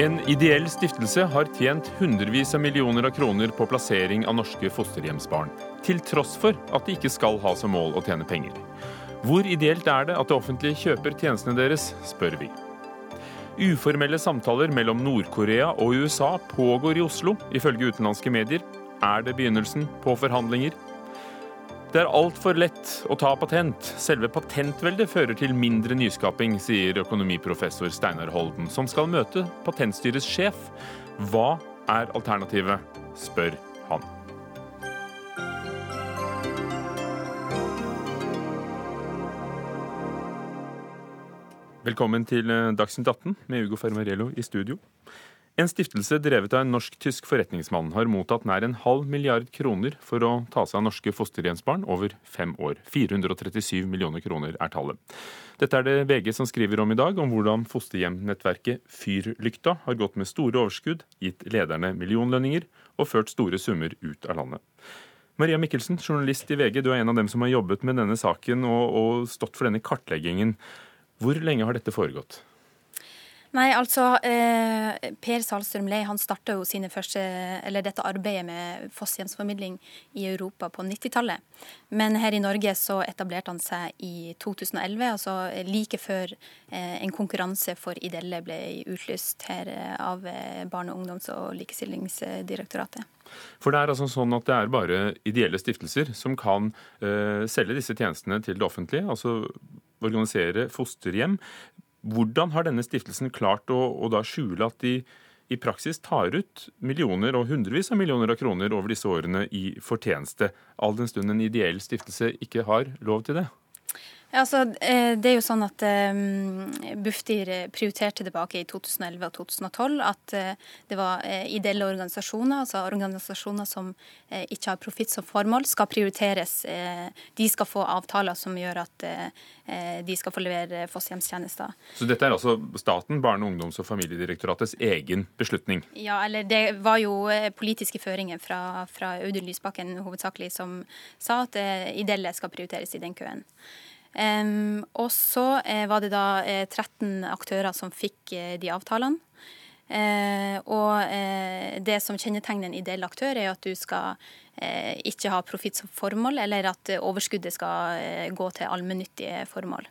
En ideell stiftelse har tjent hundrevis av millioner av kroner på plassering av norske fosterhjemsbarn, til tross for at de ikke skal ha som mål å tjene penger. Hvor ideelt er det at det offentlige kjøper tjenestene deres, spør vi. Uformelle samtaler mellom Nord-Korea og USA pågår i Oslo, ifølge utenlandske medier. Er det begynnelsen på forhandlinger? Det er altfor lett å ta patent. Selve patentveldet fører til mindre nyskaping, sier økonomiprofessor Steinar Holden, som skal møte Patentstyrets sjef. Hva er alternativet, spør han. Velkommen til Dagsnytt 18 med Ugo Fermarello i studio. En stiftelse drevet av en norsk-tysk forretningsmann har mottatt nær en halv milliard kroner for å ta seg av norske fosterhjemsbarn over fem år. 437 millioner kroner er tallet. Dette er det VG som skriver om i dag, om hvordan fosterhjemnettverket Fyrlykta har gått med store overskudd, gitt lederne millionlønninger og ført store summer ut av landet. Maria Mikkelsen, journalist i VG, du er en av dem som har jobbet med denne saken og, og stått for denne kartleggingen. Hvor lenge har dette foregått? Nei, altså eh, Per Salstrøm Lei han starta jo dette arbeidet med fosterhjemsformidling i Europa på 90-tallet. Men her i Norge så etablerte han seg i 2011, altså like før eh, en konkurranse for ideelle ble utlyst her eh, av eh, Barne-, ungdoms- og likestillingsdirektoratet. For det er altså sånn at det er bare ideelle stiftelser som kan eh, selge disse tjenestene til det offentlige, altså organisere fosterhjem. Hvordan har denne stiftelsen klart å, å da skjule at de i praksis tar ut millioner og hundrevis av millioner av kroner over disse årene i fortjeneste, all den stund en ideell stiftelse ikke har lov til det? Altså, eh, det er jo sånn at um, Bufdir prioriterte tilbake i 2011 og 2012 at uh, det var uh, ideelle organisasjoner, altså organisasjoner som uh, ikke har profitt som formål, skal prioriteres. de skal få avtaler som gjør at de skal få levere fosterhjemstjenester. Så dette er altså staten, Barne-, ungdoms- og familiedirektoratets egen beslutning? Ja, eller det var jo politiske føringer fra, fra Audun Lysbakken hovedsakelig som sa at ideelle skal prioriteres i den køen. Og så uh, var det da uh, eh, 13 aktører som fikk uh, de avtalene. og det som kjennetegner en ideell aktør, er at du skal ikke ha profitt som formål, eller at overskuddet skal gå til allmennyttige formål.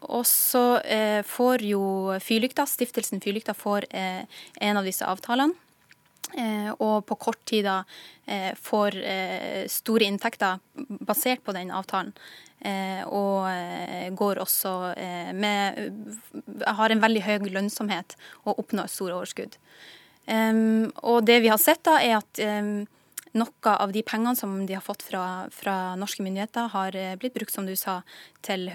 og så får jo Fyrlykta, stiftelsen Fyrlykta får en av disse avtalene. Eh, og på kort tid da eh, får eh, store inntekter basert på den avtalen. Og går også med Har en veldig høy lønnsomhet og oppnår store overskudd. Og det vi har sett, da, er at noe av de pengene som de har fått fra, fra norske myndigheter, har blitt brukt, som du sa, til,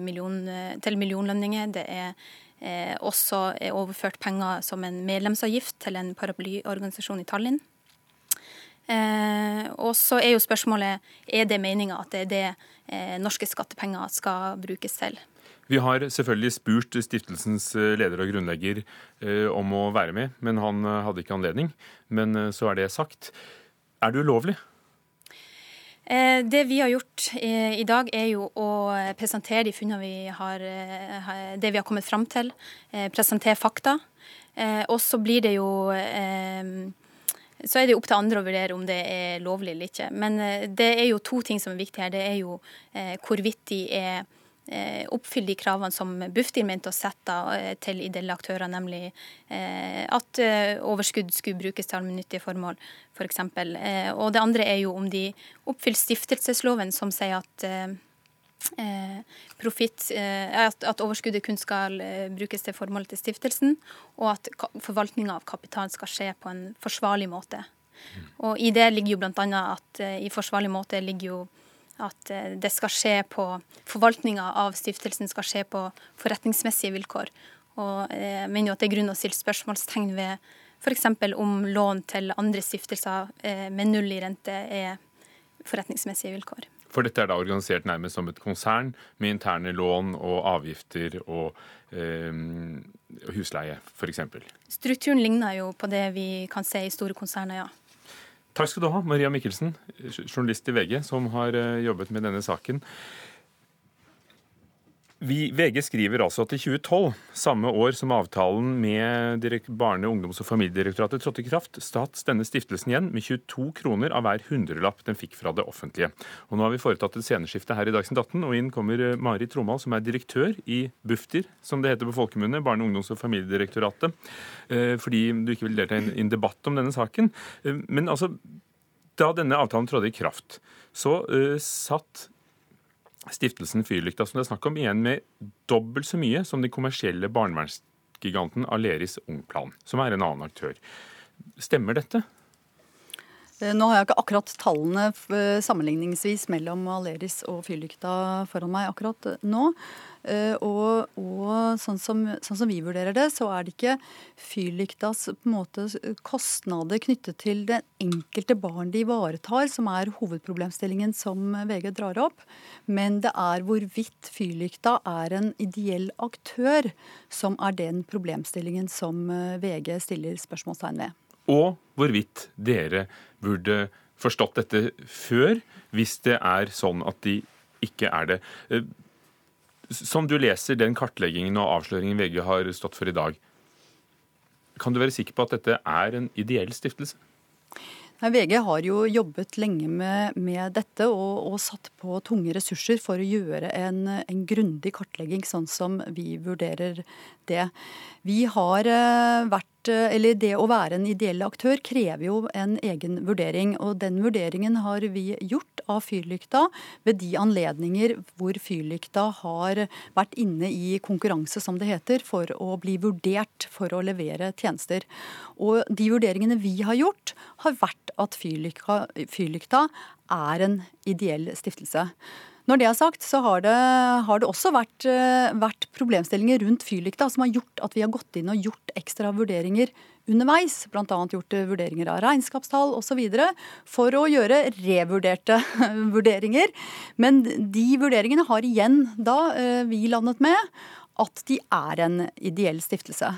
million, til millionlønninger. Det er også er overført penger som en medlemsavgift til en paraplyorganisasjon i Tallinn. Eh, og så er jo spørsmålet er det meninga at det er det eh, norske skattepenger skal brukes til. Vi har selvfølgelig spurt stiftelsens eh, leder og grunnlegger eh, om å være med, men han eh, hadde ikke anledning. Men så er det sagt. Er det ulovlig? Eh, det vi har gjort eh, i dag, er jo å presentere de funnene vi har, eh, det vi har kommet fram til. Presentere fakta. Og så blir det jo så er det opp til andre å vurdere om det er lovlig eller ikke. Men det er jo to ting som er viktig her. Det er jo hvorvidt de er oppfylle de kravene som Bufdir mente å sette eh, til ideelle aktører, nemlig eh, at overskudd skulle brukes til allmennyttige formål, f.eks. For og det andre er jo om de oppfyller stiftelsesloven, som sier at Profit, at, at, overskuddet kun skal brukes til formålet til stiftelsen, og at forvaltninga av kapital skal skje på en forsvarlig måte. Og I det ligger jo bl.a. at i forsvarlig måte ligger jo at eh, det skal skje på Forvaltninga av stiftelsen skal skje på forretningsmessige vilkår. Og eh, jeg mener jo at det er grunn å stille spørsmålstegn ved f.eks. om lån til andre stiftelser eh, med null i rente er forretningsmessige vilkår. For dette er da organisert nærmest som et konsern med interne lån og avgifter og eh, husleie, f.eks.? Strukturen ligner jo på det vi kan se i store konserner, ja. Takk skal du ha, Maria Mikkelsen, journalist i VG, som har eh, jobbet med denne saken. Vi, VG skriver altså at i 2012, samme år som avtalen med Barne-, ungdoms- og familiedirektoratet trådte i kraft, stat denne stiftelsen igjen med 22 kroner av hver hundrelapp den fikk fra det offentlige. Og Nå har vi foretatt et sceneskifte her i Dagsnytt 18, og inn kommer eh, Mari Tromal, som er direktør i Bufdir, som det heter på folkemunne, Barne-, ungdoms- og familiedirektoratet, eh, fordi du ikke vil delta i en debatt om denne saken. Eh, men altså, da denne avtalen trådte i kraft, så satt stiftelsen Fyrlykta som det er snakk om, igjen med dobbelt så mye som den kommersielle barnevernsgiganten Aleris Ungplan, som er en annen aktør. Stemmer dette? Eh, nå har jeg ikke akkurat tallene eh, sammenligningsvis mellom Aleris og Fyrlykta foran meg akkurat eh, nå. Og, og sånn, som, sånn, som, vi vurderer det, så er det ikke Fyrlyktas måte, kostnader knyttet til det enkelte barn de ivaretar, som er hovedproblemstillingen som VG drar opp. Men det er hvorvidt Fyrlykta er en ideell aktør som er den problemstillingen som VG stiller spørsmålstegn ved og hvorvidt dere burde forstått dette før, hvis det er sånn at de ikke er det. Eh, som du leser den kartleggingen og avsløringen VG har stått for i dag, kan du være sikker på at dette er en ideell stiftelse? Nei, VG har jo jobbet lenge med, med dette og, og, satt på tunge ressurser for å gjøre en, en grundig kartlegging, sånn som vi vurderer det. Vi har eh, vært eller Det å være en ideell aktør krever jo en egen vurdering. og Den vurderingen har vi gjort av Fyrlykta ved de anledninger hvor Fyrlykta har vært inne i konkurranse, som det heter, for å bli vurdert for å levere tjenester. Og De vurderingene vi har gjort, har vært at Fyrlykta, Fyrlykta er en ideell stiftelse. Når det er sagt, så har det, har det også vært, eh, vært, problemstillinger rundt fyrlykta som har gjort at vi har gått inn og gjort ekstra vurderinger underveis. Bl.a. gjort eh, vurderinger av regnskapstall osv. for å gjøre revurderte vurderinger. Men de vurderingene har igjen da eh, vi landet med at de er en ideell stiftelse.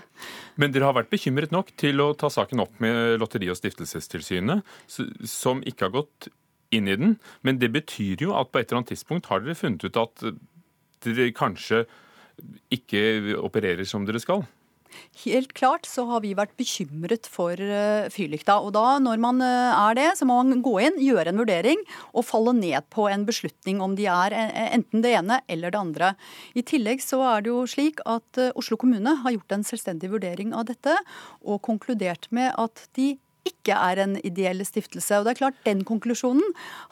Men dere har vært bekymret nok til å ta saken opp med Lotteri- og stiftelsestilsynet, som ikke har gått inn i den. Men det betyr jo at på et eller annet tidspunkt har dere funnet ut at dere kanskje ikke opererer som dere skal? Helt klart så har vi vært bekymret for uh, fyrlykta. Og da, når man uh, er det, så må man gå inn, gjøre en vurdering og falle ned på en beslutning om de er enten det ene eller det andre. I tillegg så er det jo slik at Oslo kommune har gjort en selvstendig vurdering av dette og konkludert med at de ikke er en ideell stiftelse. Og det er klart, Den konklusjonen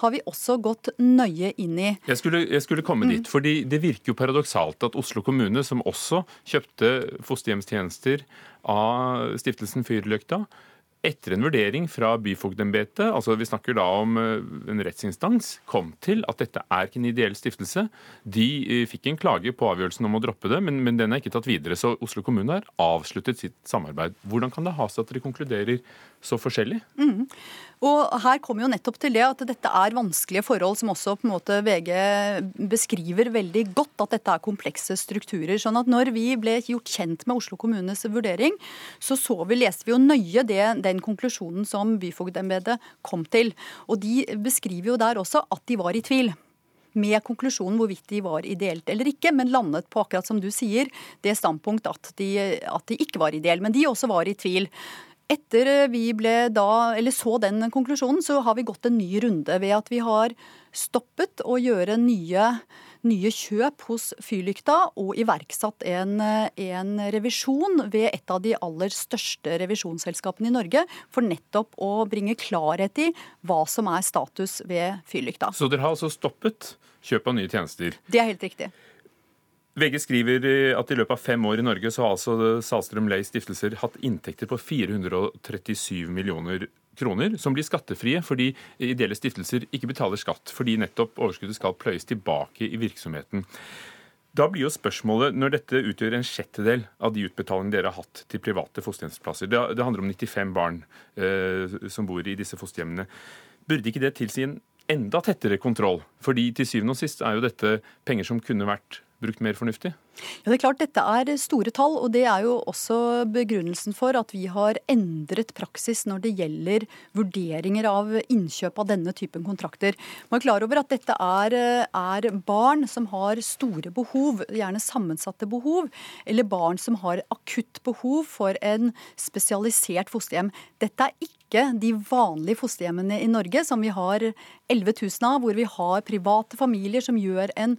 har vi også gått nøye inn i. Jeg skulle, jeg skulle komme mm. dit, fordi Det virker jo paradoksalt at Oslo kommune, som også kjøpte fosterhjemstjenester av stiftelsen Fyrlykta, etter en vurdering fra byfogdembetet, altså vi snakker da om eh, en rettsinstans, kom til at dette er ikke en ideell stiftelse. De eh, fikk en klage på avgjørelsen om å droppe det, men, men den er ikke tatt videre. Så Oslo kommune har avsluttet sitt samarbeid. Hvordan kan det ha seg at dere konkluderer så forskjellig? Mm. Og her kommer jo nettopp til det at dette er vanskelige forhold, som også på en måte VG beskriver veldig godt, at dette er komplekse strukturer. Sånn at når vi ble gjort kjent med Oslo kommunes vurdering, så, så vi, leste vi jo nøye det, den konklusjonen som byfogdembetet kom til. Og de beskriver jo der også at de var i tvil med konklusjonen hvorvidt de var ideelt eller ikke, men landet på, akkurat som du sier, det standpunkt at de, at de ikke var ideelle. Men de også var i tvil. Etter eh, vi ble da, eller så den konklusjonen, så har vi gått en ny runde ved at vi har stoppet å gjøre nye, nye kjøp hos Fyrlykta og iverksatt en, en, revisjon ved et av de aller største revisjonsselskapene i Norge, for nettopp å bringe klarhet i hva som er status ved Fyrlykta. Så dere har altså stoppet kjøp av nye tjenester? Det er helt riktig. VG skriver at i løpet av fem år i Norge så har altså Salstrøm Leis stiftelser hatt inntekter på 437 millioner kroner, som blir skattefrie fordi ideelle stiftelser ikke betaler skatt, fordi nettopp overskuddet skal pløyes tilbake i virksomheten. Da blir jo spørsmålet, når dette utgjør en sjettedel av de utbetalingene dere har hatt til private fosterhjemsplasser, det, handler om 95 barn eh, som bor i disse fosterhjemmene, burde ikke det tilsi en enda tettere kontroll? Fordi til syvende og sist er jo dette penger som kunne vært brukt mer fornuftig? Ja, det er klart Dette er store tall, og det er jo også begrunnelsen for at vi har endret praksis når det gjelder vurderinger av innkjøp av denne typen kontrakter. Man er klar over at dette er, er barn som har store behov, gjerne sammensatte behov, eller barn som har akutt behov for en spesialisert fosterhjem. Dette er ikke de vanlige fosterhjemmene i Norge, som vi har 11 000 av, hvor vi har private familier som gjør en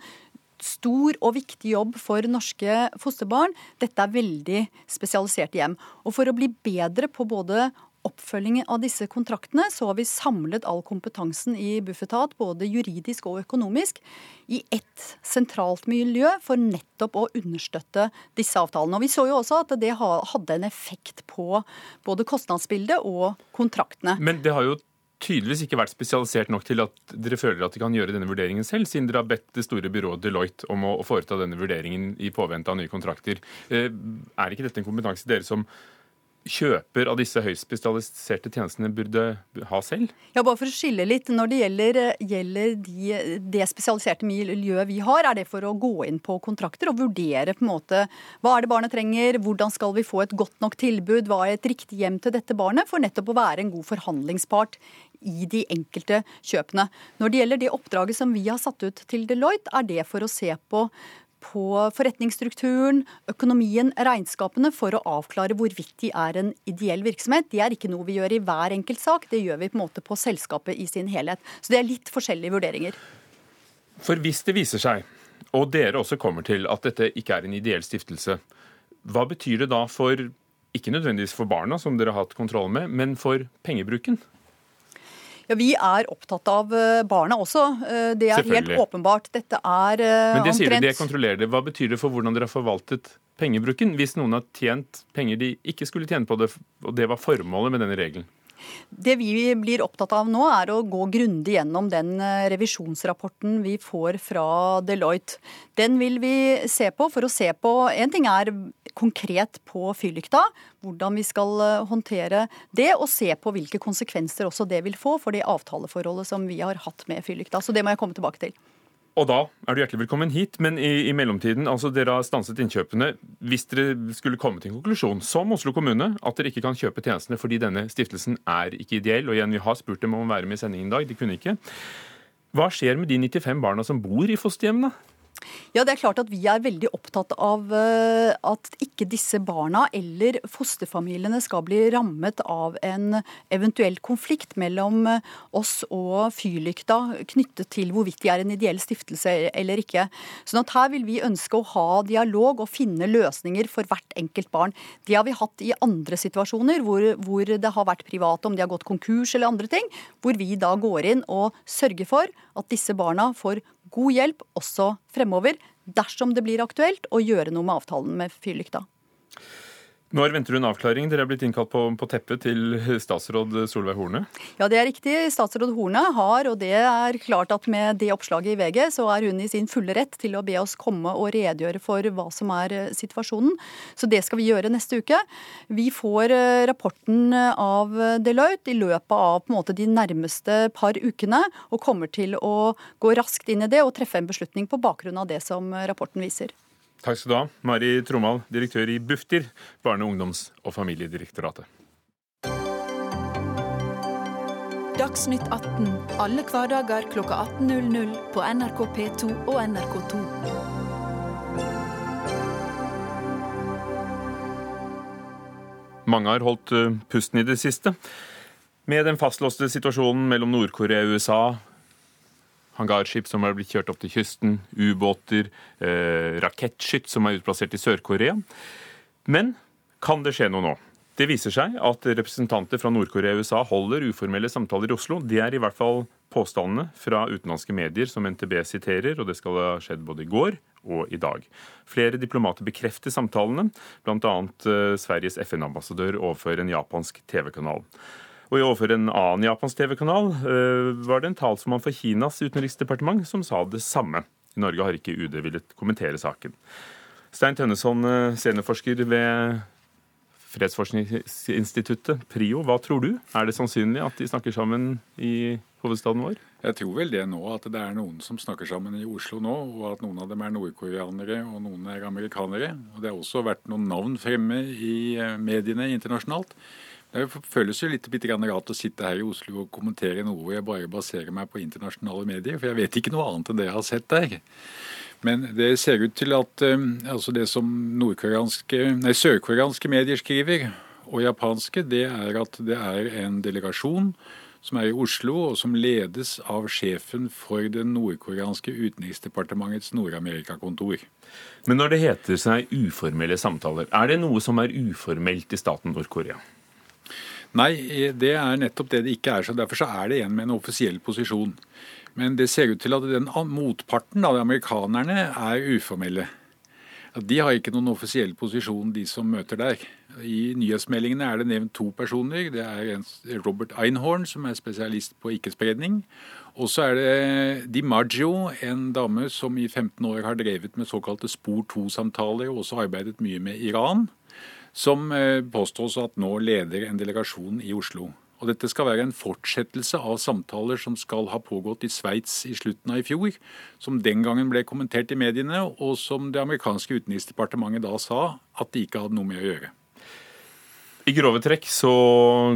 stor og viktig jobb for norske fosterbarn. Dette er veldig spesialiserte hjem. Og for å bli bedre på både oppfølgingen av disse kontraktene, så har vi samlet all kompetansen i Bufetat, både juridisk og økonomisk, i ett sentralt miljø for nettopp å understøtte disse avtalene. Og Vi så jo også at det hadde en effekt på både kostnadsbildet og kontraktene. Men det har jo tydeligvis ikke vært spesialisert nok til at dere føler at de kan gjøre denne vurderingen selv, siden dere har bedt det store byrået Deloitte om å foreta denne vurderingen i påvente av nye kontrakter. Eh, er ikke dette en kompetanse dere som kjøper av disse høyst spesialiserte tjenestene burde ha selv? Ja, bare for å skille litt. Når det gjelder, gjelder de, det spesialiserte miljøet vi har, er det for å gå inn på kontrakter og vurdere på en måte hva er det barnet trenger, hvordan skal vi få et godt nok tilbud, hva er et riktig hjem til dette barnet, for nettopp å være en god forhandlingspart i de enkelte kjøpene. Når det gjelder det oppdraget som vi har satt ut til Deloitte, er det for å se på på forretningsstrukturen, økonomien, regnskapene for å avklare hvorvidt de er en ideell virksomhet. Det er ikke noe vi gjør i hver enkelt sak, det gjør vi på en måte på selskapet i sin helhet. Så det er litt forskjellige vurderinger. For hvis det viser seg, og dere også kommer til, at dette ikke er en ideell stiftelse, hva betyr det da for, ikke nødvendigvis for barna, som dere har hatt kontroll med, men for pengebruken? Ja, Vi er opptatt av eh, barna også. Eh, det er helt åpenbart. Dette er omtrent Men det sier dere, det kontrollerer det. Hva betyr det for hvordan dere har forvaltet pengebruken, hvis noen har tjent penger de ikke skulle tjene på det, og det var formålet med denne regelen? Det vi blir opptatt av nå, er å gå grundig gjennom den eh, revisjonsrapporten vi får fra Deloitte. Den vil vi se på for å se på En ting er konkret på fyrlykta, hvordan vi skal eh, håndtere det, og se på hvilke konsekvenser også det vil få for det avtaleforholdet som vi har hatt med fyrlykta. Så det må jeg komme tilbake til. Og da er du hjertelig velkommen hit, men i, i, mellomtiden, altså dere har stanset innkjøpene. Hvis dere skulle komme til en konklusjon, som Oslo kommune, at dere ikke kan kjøpe tjenestene fordi denne stiftelsen er ikke ideell, og igjen, vi har spurt dem om å være med i sendingen i dag, de kunne ikke. Hva skjer med de 95 barna som bor i fosterhjemmene? Ja, det er klart at Vi er veldig opptatt av eh, at ikke disse barna eller fosterfamiliene skal bli rammet av en eventuell konflikt mellom eh, oss og Fyrlykta knyttet til hvorvidt de er en ideell stiftelse eller ikke. Sånn at Her vil vi ønske å ha dialog og finne løsninger for hvert enkelt barn. Det har vi hatt i andre situasjoner hvor, hvor det har vært private, om de har gått konkurs eller andre ting, hvor vi da går inn og sørger for at disse barna får god hjelp også fremover, dersom det blir aktuelt å gjøre noe med avtalen med fyrlykta. Når venter du en avklaring? Dere er blitt innkalt på, på, teppet til statsråd Solveig Horne? Ja, det er riktig. Statsråd Horne har, og det er klart at med det oppslaget i VG, så er hun i sin fulle rett til å be oss komme og redegjøre for hva som er eh, situasjonen. Så det skal vi gjøre neste uke. Vi får eh, rapporten av Deloitte i løpet av på en måte, de nærmeste par ukene, og kommer til å gå raskt inn i det og treffe en beslutning på bakgrunn av det som rapporten viser. Takk skal du ha, Mari Tromal, direktør i Bufdir, Barne-, ungdoms- og familiedirektoratet. Dagsnytt 18 alle hverdager kl 18.00 på NRK P2 og NRK2. Mange har holdt eh, pusten i det siste. Med den fastlåste situasjonen mellom Nord-Korea og USA hangarskip som er blitt kjørt opp til kysten, ubåter, eh, rakettskytt som er utplassert i Sør-Korea. Men kan det skje noe nå? Det viser seg at representanter fra Nord-Korea og USA holder uformelle samtaler i Oslo. Det er i hvert fall påstandene fra utenlandske medier som NTB siterer, og det skal ha skjedd både i går og i dag. Flere diplomater bekrefter samtalene, bl.a. Eh, Sveriges FN-ambassadør overfor en japansk TV-kanal. Og i overfor en annen japansk TV-kanal eh, var det en talsmann for Kinas utenriksdepartement som sa det samme. I Norge har ikke UD villet kommentere saken. Stein Tønneson, eh, seniorforsker ved Fredsforskningsinstituttet, PRIO. Hva tror du? Er det sannsynlig at de snakker sammen i hovedstaden vår? Jeg tror vel det nå, at det er noen som snakker sammen i Oslo nå, og at noen av dem er nordkoreanere og noen er amerikanere. Og Det har også vært noen navn fremme i eh, mediene internasjonalt. Det føles jo litt rart å sitte her i Oslo og kommentere noe hvor jeg bare baserer meg på internasjonale medier, for jeg vet ikke noe annet enn det jeg har sett der. Men det ser ut til at eh, altså det som sørkoreanske medier skriver, og japanske, det er at det er en delegasjon som er i Oslo, og som ledes av sjefen for det nordkoreanske utenriksdepartementets Nord-Amerika-kontor. Men når det heter seg uformelle samtaler, er det noe som er uformelt i staten Nord-Korea? Nei, det er nettopp det det ikke er. så Derfor så er det en med en offisiell posisjon. Men det ser ut til at den motparten, av amerikanerne, er uformelle. De har ikke noen offisiell posisjon, de som møter der. I nyhetsmeldingene er det nevnt to personer. Det er Robert Einhorn, som er spesialist på ikke-spredning. Og så er det Di Maggio, en dame som i 15 år har drevet med såkalte spor 2-samtaler, og også arbeidet mye med Iran, som eh, påstås at nå leder en delegasjon i Oslo. Og Dette skal være en fortsettelse av samtaler som skal ha pågått i Sveits i slutten av i fjor, som den gangen ble kommentert i mediene, og som det amerikanske utenriksdepartementet da sa at de ikke hadde noe med å gjøre. I grove trekk så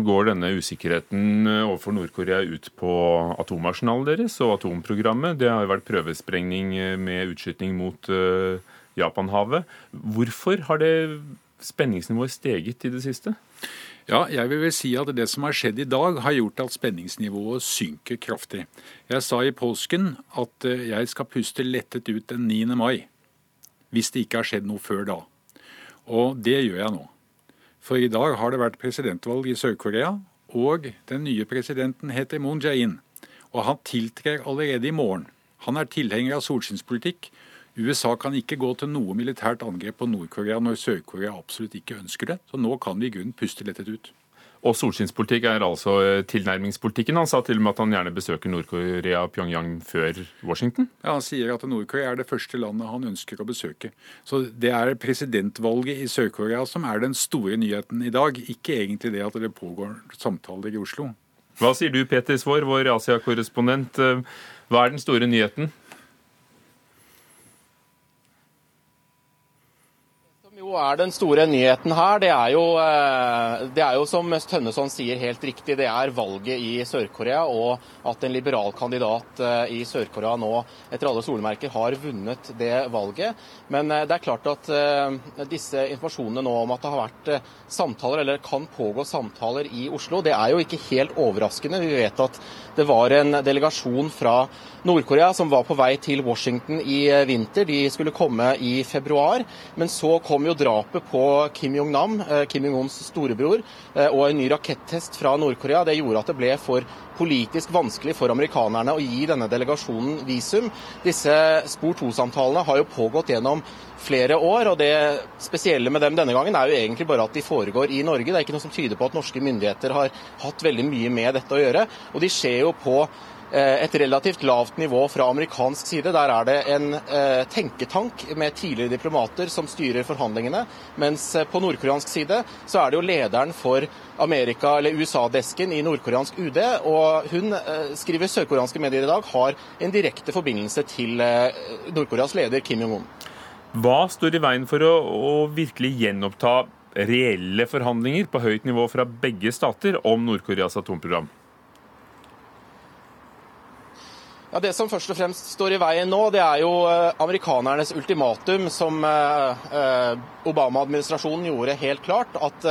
går denne usikkerheten overfor Nord-Korea ut på atomarsenalet deres og atomprogrammet. Det har jo vært prøvesprengning med utskyting mot Japanhavet. Hvorfor har det spenningsnivået steget i det siste? Ja, jeg vil vel si at Det som har skjedd i dag, har gjort at spenningsnivået synker kraftig. Jeg sa i påsken at eh, jeg skal puste lettet ut den 9. mai. Hvis det ikke har skjedd noe før da. Og det gjør jeg nå. For i dag har det vært presidentvalg i Sør-Korea, og den nye presidenten heter Moon Jae-in. Og han tiltrer allerede i morgen. Han er tilhenger av solskinnspolitikk USA kan ikke gå til noe militært angrep på Nord-Korea når Sør-Korea absolutt ikke ønsker det. Så nå kan vi i grunnen puste lettet ut. Og solskinnspolitikk er altså eh, tilnærmingspolitikken. Han sa til og med at han gjerne besøker Nord-Korea og Pyongyang før Washington? Ja, Han sier at Nord-Korea er det første landet han ønsker å besøke. Så det er presidentvalget i Sør-Korea som er den store nyheten i dag, ikke egentlig det at det pågår samtaler i Oslo. Hva sier du, Peter Svaar, vår Asia-korrespondent. Eh, hva er den store nyheten? Er den store nyheten her, det er jo, eh, det er jo som Tønneson sier helt riktig, det er valget i Sør-Korea, og at en liberal kandidat eh, i Sør-Korea nå etter alle solmerker har vunnet det valget. Men eh, det er klart at disse informasjonene nå om at det har vært samtaler, eller kan pågå samtaler i Oslo, det er jo ikke helt overraskende. Vi vet at det var en delegasjon fra Nord-Korea som var på vei til Washington i vinter. De skulle komme i februar, men så kom jo drapet på Kim Jong-nam, eh, Kim Jong-uns storebror, eh, og en ny rakettest fra Nord-Korea, det gjorde at det ble for politisk vanskelig for amerikanerne å gi denne delegasjonen visum. Disse spor 2-samtalene har jo pågått gjennom flere år, og det spesielle med dem denne gangen er jo egentlig bare at de foregår i Norge. Det er ikke noe som tyder på at norske myndigheter har hatt veldig mye med dette å gjøre. Og de skjer jo på et relativt lavt nivå fra amerikansk side. Der er det en eh, tenketank med tidligere diplomater som styrer forhandlingene. Mens eh, på nordkoreansk side så er det jo lederen for Amerika- eller USA-desken i nordkoreansk UD. Og hun, skriver sørkoreanske medier i dag, har en direkte forbindelse til Nord-Koreas leder Kim Jong-un. Hva står i veien for å, å virkelig gjenoppta reelle forhandlinger på høyt nivå fra begge stater om Nord-Koreas atomprogram? Ja, Det som først og fremst står i veien nå, det er jo eh, amerikanernes ultimatum, som eh, eh, Obama-administrasjonen gjorde helt klart. At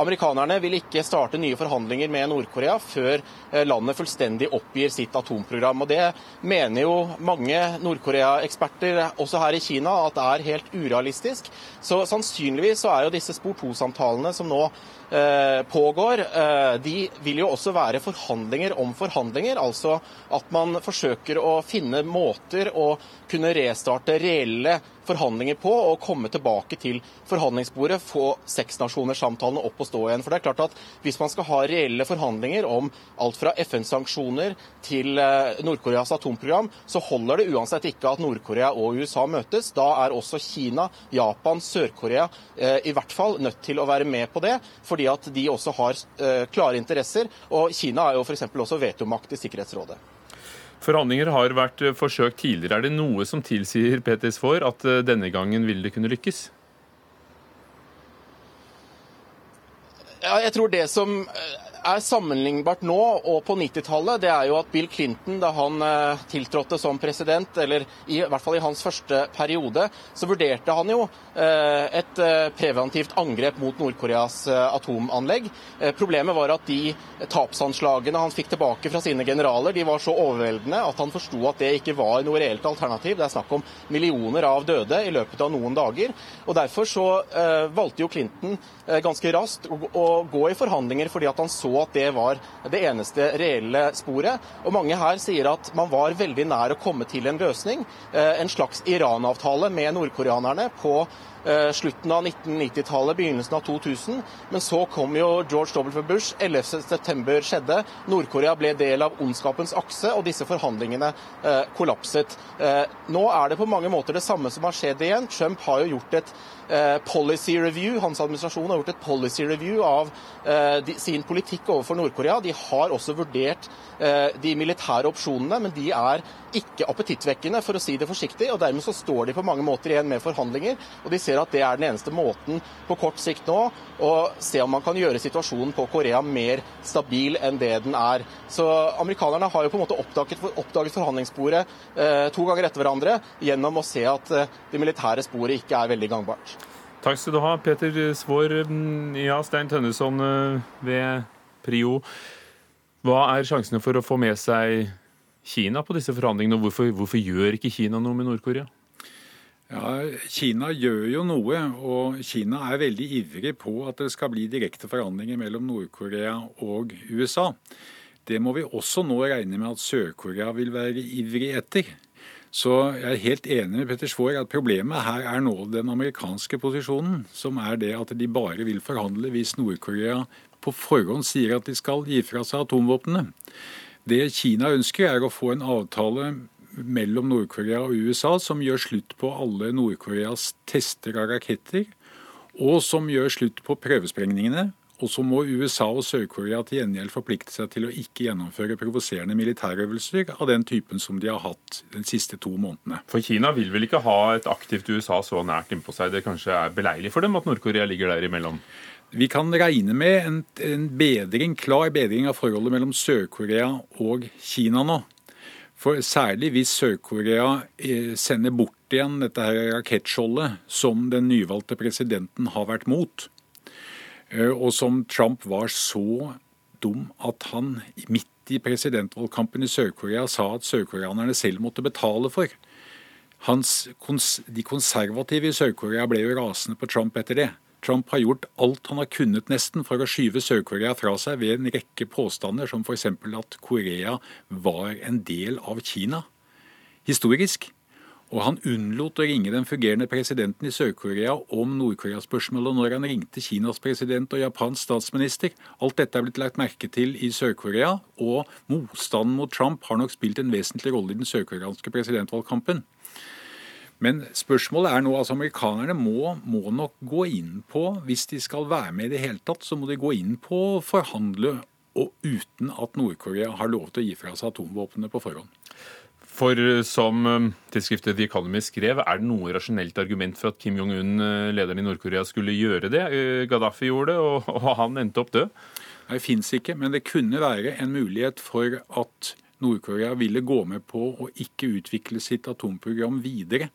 amerikanerne vil ikke starte nye forhandlinger med Nord-Korea før landet fullstendig oppgir sitt atomprogram. Og Det mener jo mange Nord-Korea-eksperter, også her i Kina, at det er helt urealistisk. Så sannsynligvis så er jo disse spor 2-samtalene som nå Eh, pågår, eh, de vil jo også være forhandlinger om forhandlinger. Altså at man forsøker å finne måter å kunne restarte reelle forhandlinger på og komme tilbake til forhandlingsbordet, få seksnasjonerssamtalene opp og stå igjen. For det er klart at Hvis man skal ha reelle forhandlinger om alt fra FN-sanksjoner til eh, Nord-Koreas atomprogram, så holder det uansett ikke at Nord-Korea og USA møtes. Da er også Kina, Japan, Sør-Korea eh, i hvert fall nødt til å være med på det, fordi at de også har eh, klare interesser. Og Kina er jo f.eks. også vetomakt i Sikkerhetsrådet. Forhandlinger har vært eh, forsøkt tidligere. Er det noe som tilsier PTS for at eh, denne gangen vil det kunne lykkes? Ja, jeg tror det som eh, er sammenlignbart nå og på 90-tallet, det er jo at Bill Clinton, da han eh, tiltrådte som president, eller i, i, hvert fall i hans første periode, så vurderte han jo eh, et eh, preventivt angrep mot Nord-Koreas atomanlegg. Problemet var at de tapsanslagene han fikk tilbake fra sine generaler, de var så overveldende at han forsto at det ikke var noe reelt alternativ. Det er snakk om millioner av døde i løpet av noen dager. og Derfor så valgte jo Clinton ganske raskt å, å gå i forhandlinger fordi at han så at det var det eneste reelle sporet. Og mange her sier at man var veldig nær å komme til en løsning. Eh, en slags Iran-avtale med nordkoreanerne på slutten av 1990-tallet, begynnelsen av 2000. Men så kom jo George W. Bush. 11.9 skjedde. Nord-Korea ble del av ondskapens akse, og disse forhandlingene eh, kollapset. Eh, nå er det på mange måter det samme som har skjedd igjen. Trump har jo gjort et eh, policy review, hans administrasjon har gjort et policy review av eh, sin politikk overfor Nord-Korea. De har også vurdert eh, de militære opsjonene, men de er ikke appetittvekkende, for å si det forsiktig. og Dermed så står de på mange måter igjen med forhandlinger. og de ser at det er den eneste måten på kort sikt nå å se om man kan gjøre situasjonen på Korea mer stabil enn det den er. Så Amerikanerne har jo på en måte oppdaget, oppdaget forhandlingssporet eh, to ganger etter hverandre gjennom å se at eh, det militære sporet ikke er veldig gangbart. Takk skal du ha, Peter Svaar. Ja, Stein Tønneson eh, ved Prio. Hva er sjansene for å få med seg Kina på disse forhandlingene, og hvorfor, hvorfor gjør ikke Kina noe med Nord-Korea? Ja, Kina gjør jo noe, og Kina er veldig ivrig på at det skal bli direkte forhandlinger mellom Nord-Korea og USA. Det må vi også nå regne med at Sør-Korea vil være ivrig etter. Så jeg er helt enig med Petter Svaar at problemet her er nå den amerikanske posisjonen, som er det at de bare vil forhandle hvis Nord-Korea på forhånd sier at de skal gi fra seg atomvåpnene. Det Kina ønsker, er å få en avtale mellom Nord-Korea og USA som gjør slutt på alle Nord-Koreas tester av raketter, og som gjør slutt på prøvesprengningene. Og så må USA og Sør-Korea til gjengjeld forplikte seg til å ikke gjennomføre provoserende militærøvelser av den typen som de har hatt de siste to månedene. For Kina vil vel ikke ha et aktivt USA så nært innpå seg? Det kanskje er beleilig for dem at Nord-Korea ligger der imellom? Vi kan regne med en, en bedring, klar bedring av forholdet mellom Sør-Korea og Kina nå. For særlig hvis Sør-Korea eh, sender bort igjen dette her rakettskjoldet som den nyvalgte presidenten har vært mot, eh, og som Trump var så dum at han midt i presidentvalgkampen i Sør-Korea sa at sørkoreanerne selv måtte betale for. Hans, de konservative i Sør-Korea ble jo rasende på Trump etter det. Trump har gjort alt han har kunnet nesten for å skyve Sør-Korea fra seg ved en rekke påstander, som f.eks. at Korea var en del av Kina historisk. Og han unnlot å ringe den fungerende presidenten i Sør-Korea om Nord-Korea-spørsmålet når han ringte Kinas president og Japans statsminister. Alt dette er blitt lagt merke til i Sør-Korea, og motstanden mot Trump har nok spilt en vesentlig rolle i den sørkoreanske presidentvalgkampen. Men spørsmålet er nå, altså amerikanerne må, må, nok gå inn på, hvis de skal være med i det hele tatt, så må de gå inn på å forhandle og uten at Nord-Korea har lov til å gi fra seg atomvåpnene på forhånd. For eh, som tilskriftet tidsskriftet The Economist skrev, er det noe rasjonelt argument for at Kim Jong-un, eh, lederen i Nord-Korea, skulle gjøre det? Gaddafi gjorde det, og, han endte opp død? Nei, Det fins ikke, men det kunne være en mulighet for at Nord-Korea ville gå med på å ikke utvikle sitt atomprogram videre.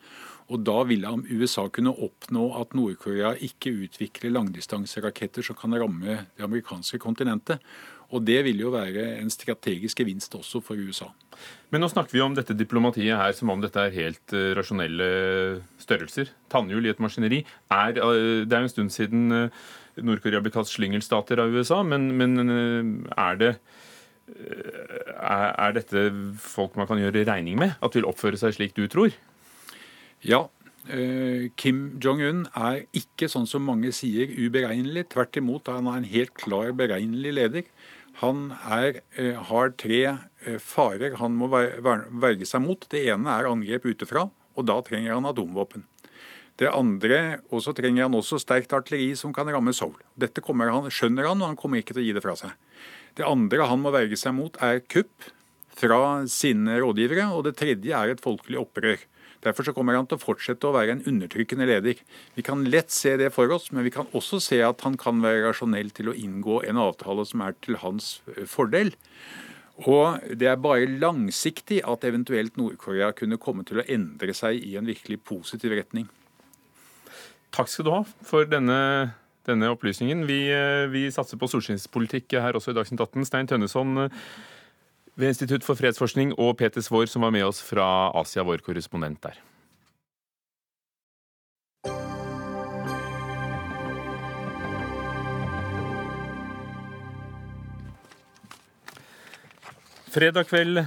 Og da ville USA kunne oppnå at Nord-Korea ikke utvikler langdistanseraketter som kan ramme det amerikanske kontinentet. Og det vil jo være en strategisk gevinst også for USA. Men nå snakker vi om dette diplomatiet her som om dette er helt uh, rasjonelle størrelser. Tannhjul i et maskineri. Er, uh, det er en stund siden uh, Nord-Korea ble kalt slyngelstater av USA, men, men er det Er dette folk man kan gjøre regning med at vil oppføre seg slik du tror? Ja. Kim Jong-un er ikke sånn som mange sier uberegnelig. Tvert imot, han er en helt klar beregnelig leder. Han er, har tre farer han må verge seg mot. Det ene er angrep utefra, og da trenger han atomvåpen. Det andre, og så trenger han også sterkt artilleri som kan ramme Seoul. Dette han, skjønner han, og han kommer ikke til å gi det fra seg. Det andre han må verge seg mot, er kupp fra sine rådgivere. Og det tredje er et folkelig opprør. Derfor så kommer han til å fortsette å være en undertrykkende leder. Vi kan lett se det for oss, men vi kan også se at han kan være rasjonell til å inngå en avtale som er til hans fordel. Og det er bare langsiktig at eventuelt Nord-Korea kunne komme til å endre seg i en virkelig positiv retning. Takk skal du ha for denne, denne opplysningen. Vi, eh, vi, satser på solskinnspolitikk her også i Dagsnytt 18. Stein Tønneson eh, ved Institutt for fredsforskning og Peter Svaar, som var med oss fra Asia, vår korrespondent der. Fredag kveld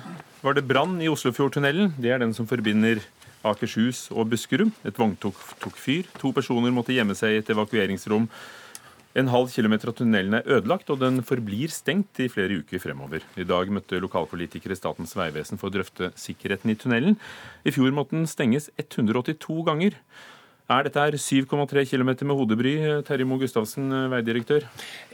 var det brann i Oslofjordtunnelen. Det er den som forbinder Akershus og Buskerud. Et vogntog tok fyr. To personer måtte gjemme seg i et evakueringsrom. En halv kilometer av tunnelen er ødelagt, og den forblir stengt i flere uker fremover. I dag møtte lokalpolitikere Statens vegvesen for å drøfte sikkerheten i tunnelen. I fjor måtte den stenges 182 ganger. Er dette her 7,3 km med hodebry, Terje Moe Gustavsen, veidirektør?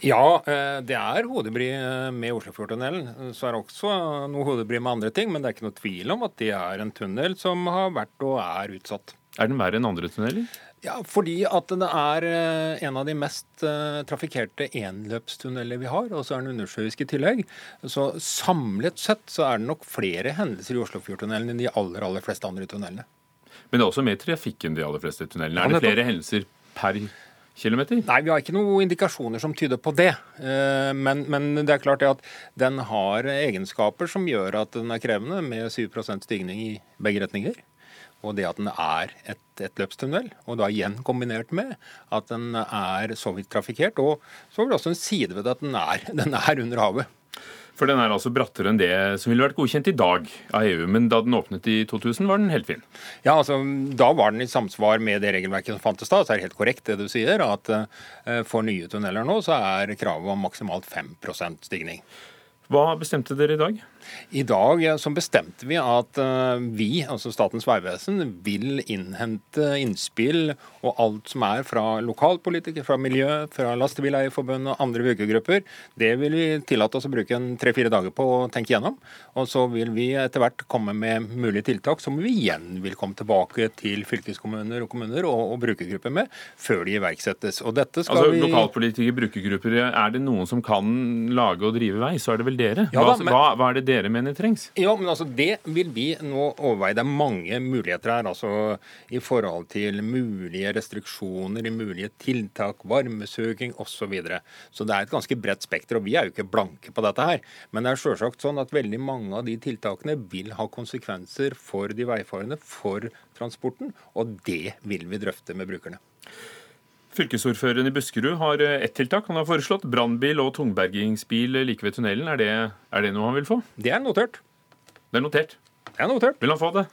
Ja, eh, det er hodebry eh, med Oslofjordtunnelen. Så er det også noe hodebry med andre ting, men det er ikke noe tvil om at det er en tunnel som har vært og er utsatt. Er den verre enn andre tunneler? Ja, fordi at det er eh, en av de mest trafikkerte enløpstunneler vi har, og så er den undersjøisk i tillegg. Så samlet sett så er det nok flere hendelser i Oslofjordtunnelen enn de aller, aller fleste andre tunnelene. Men det er også mer trafikk enn de aller fleste tunnelene. Er det flere hendelser per kilometer? Nei, vi har ikke noen indikasjoner som tyder på det. Eh, men, men det er klart at den har egenskaper som gjør at den er krevende, med 7% stigning i begge retninger. Og det at den er et, et løpstunnel, og da igjen kombinert med at den er så vidt trafikkert. Og så har vi også en side ved det at den er, den er under havet. For den er altså brattere enn det som ville vært godkjent i dag av EU. Men da den åpnet i 2000, var den helt fin? Ja, altså da var den i samsvar med det regelverket som fantes da. Så er det helt korrekt det du sier, at uh, for nye tunneler nå så er kravet om maksimalt 5% stigning. Hva bestemte dere i dag? I dag så bestemte vi at eh, vi, altså Statens vegvesen, vil innhente innspill og alt som er fra lokalpolitikere, fra miljø, fra Lastebileierforbundet og andre brukergrupper. Det vil vi tillate oss å bruke en tre-fire dager på å tenke gjennom. Og så vil vi etter hvert komme med mulige tiltak som vi igjen vil komme tilbake til fylkeskommuner og kommuner og, og brukergrupper med, før de iverksettes. Og dette skal altså, vi... Lokalpolitikere, brukergrupper, er det noen som kan lage og drive vei, så er det vel dere? Hva, ja, da, men... hva, hva er det dere mener trengs? Ja, men altså Det vil vi nå overveie. Det er mange muligheter her. altså I forhold til mulige restriksjoner, mulige tiltak, varmesøking osv. Så, videre. så det er et ganske bredt spekter. og Vi er jo ikke blanke på dette her. Men det er selvsagt sånn at veldig mange av de tiltakene vil ha konsekvenser for de veifarende, for transporten. Og det vil vi drøfte med brukerne. Fylkesordføreren i Buskerud har eh, ett tiltak. Han har foreslått brannbil og tungbergingsbil like ved tunnelen. Er det, er det noe han vil få? Det er notert. Det er notert. Det er notert. Vil han få det?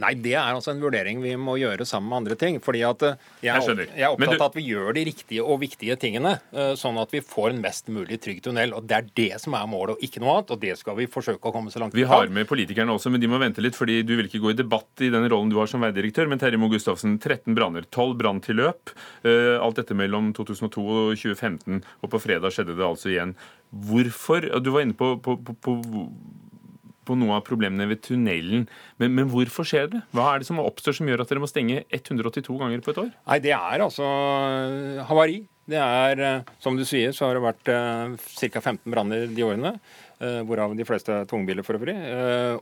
Nei, det er altså en vurdering vi må gjøre sammen med andre ting. fordi at eh, Jeg, jeg, jeg er opptatt av at vi gjør de riktige og viktige tingene, eh, sånn at vi får en mest mulig trygg tunnel. og Det er det som er målet, og ikke noe annet. og Det skal vi forsøke å komme så langt vi har med politikerne også, men de må vente litt, fordi du vil ikke gå i debatt i den rollen du har som veidirektør. Men Terje Moe Gustavsen, 13 branner, 12 branntilløp. Eh, alt dette mellom 2002 og 2015, og på fredag skjedde det altså igjen. Hvorfor Du var inne på, på, på, på på noe av problemene ved tunnelen. Men, men, hvorfor skjer det? Hva er det som oppstår som gjør at dere må stenge 182 ganger på et år? Nei, Det er altså eh, havari. Det er, eh, som du sier, så har det vært uh, ca. 15 branner de årene. Hvorav de fleste tungbiler for øvrig.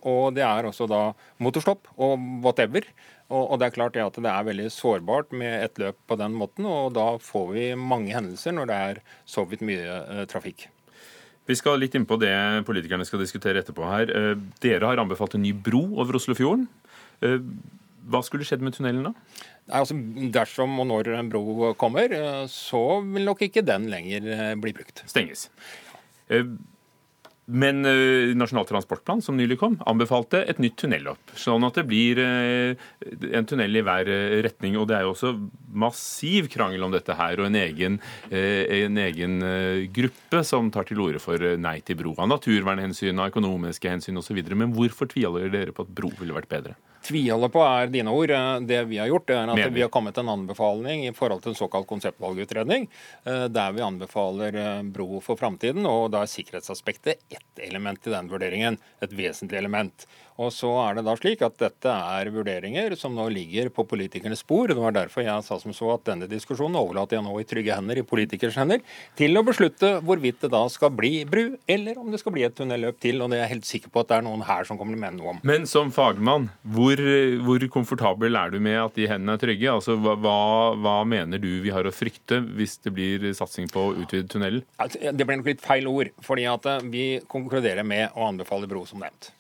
Og det er også da motorstopp og whatever. Og, det er klart det at det er veldig sårbart med et løp på den måten. Og da får vi mange hendelser når det er så vidt mye trafikk. Vi skal litt inn på det politikerne skal diskutere etterpå her. Eh, dere har anbefalt en ny bro over Oslofjorden. Eh, hva skulle skjedd med tunnelen da? Nei, altså, dersom og når en bro kommer, eh, så vil nok ikke den lenger bli brukt. Stenges. Men uh, Nasjonal transportplan, som nylig kom, anbefalte et nytt tunnelløp. Sånn at det blir uh, en tunnel i hver uh, retning. Og det er jo også massiv krangel om dette her, og en egen, en egen gruppe som tar til orde for nei til bro. Av naturvernhensyn, av økonomiske hensyn osv. Men hvorfor tviler dere på at bro ville vært bedre? Tviholder på er dine ord. Det vi har gjort, er at Mener. vi har kommet til en anbefaling i forhold til en såkalt konseptvalgutredning, eh, der vi anbefaler eh, bro for framtiden. Og da er sikkerhetsaspektet ett element i den vurderingen. Et vesentlig element. Og så er det da slik at dette er vurderinger som nå ligger på politikernes spor. Det var derfor jeg sa som så at denne diskusjonen overlater jeg nå i trygge hender, i politikers hender, til å beslutte hvorvidt det da skal bli bru, eller om det skal bli et tunnelløp til. Og det er jeg helt sikker på at det er noen her som kommer til å mene noe om. Men som fagmann, hvor, hvor komfortabel er du med at de hendene er trygge? Altså, hva, hva, mener du vi har å frykte hvis det blir satsing på å utvide tunnelen? Altså, det blir nok litt feil ord. fordi at eh, vi konkluderer med å anbefale bro, som nevnt.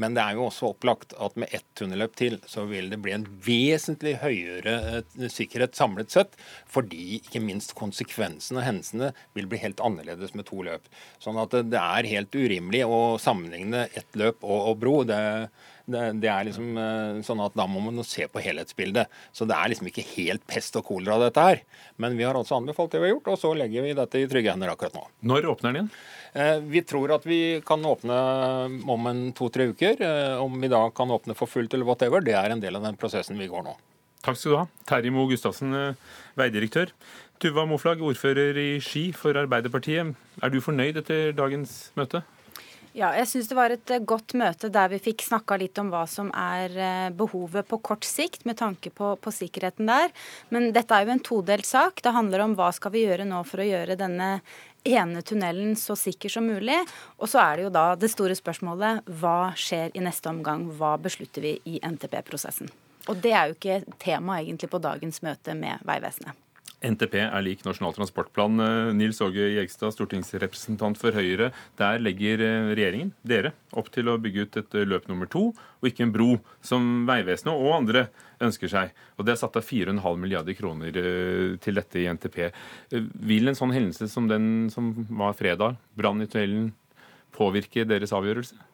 Men det er jo også opplagt at med ett tunnelløp til, så vil det bli en vesentlig høyere eh, sikkerhet samlet sett. Fordi ikke minst konsekvensene og hendelsene vil bli helt annerledes med to løp. Sånn at det er helt urimelig å sammenligne ett løp og, og bro. Det, det, det, er liksom eh, sånn at Da må man se på helhetsbildet. Så det er liksom ikke helt pest og kolera, dette her. Men vi har altså anbefalt det vi har gjort, og så legger vi dette i trygge hender akkurat nå. Når åpner den igjen? Eh, vi tror at vi kan åpne om en to-tre uker. Eh, om vi da kan åpne for fullt eller whatever, det er en del av den prosessen vi går nå. Takk skal du ha. Terje Moe Gustavsen, eh, veidirektør. Tuva Moflag, ordfører i Ski for Arbeiderpartiet. Er du fornøyd etter dagens møte? Ja, jeg syns det var et godt møte der vi fikk snakka litt om hva som er behovet på kort sikt med tanke på, på, sikkerheten der. Men dette er jo en todelt sak. Det handler om hva skal vi gjøre nå for å gjøre denne ene tunnelen så sikker som mulig. Og så er det jo da det store spørsmålet hva skjer i neste omgang? Hva beslutter vi i NTP-prosessen? Og det er jo ikke tema egentlig på dagens møte med Vegvesenet. NTP er lik Nasjonal transportplan. Eh, Nils Åge Jegstad, stortingsrepresentant for Høyre. Der legger eh, regjeringen, dere, opp til å bygge ut et eh, løp nummer to, og ikke en bro, som Vegvesenet og andre ønsker seg. Og Det er satt av 4,5 milliarder kroner til dette i NTP. Vil en sånn hendelse som den som var fredag, brann i tunnelen, påvirke deres avgjørelse?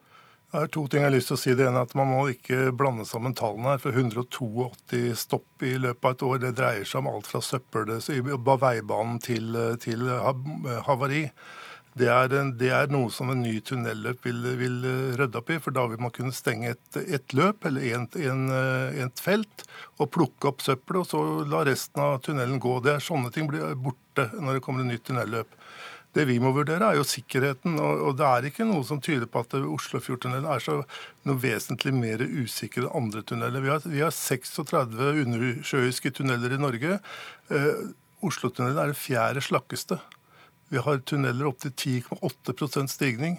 Det er to ting jeg har lyst til å si. Det ene er at Man må ikke blande sammen tallene her. For 182 stopp i løpet av et år det dreier seg om alt fra søppel på veibanen til, til havari. Det er, det er, noe som en ny tunnelløp vil, vil, rydde opp i. For da vil man kunne stenge et, et løp eller et felt og plukke opp søppel, og så la resten av tunnelen gå. Det er Sånne ting blir borte når det kommer et nytt tunnelløp. Det vi må vurdere, er jo sikkerheten. Og, det er ikke noe som tyder på at Oslofjordtunnelen er så noe vesentlig mer usikker enn andre tunneler. Vi har, vi har 36 undersjøiske tunneler i Norge. Eh, Oslotunnelen er den fjerde slakkeste. Vi har tunneler opptil 10,8% stigning.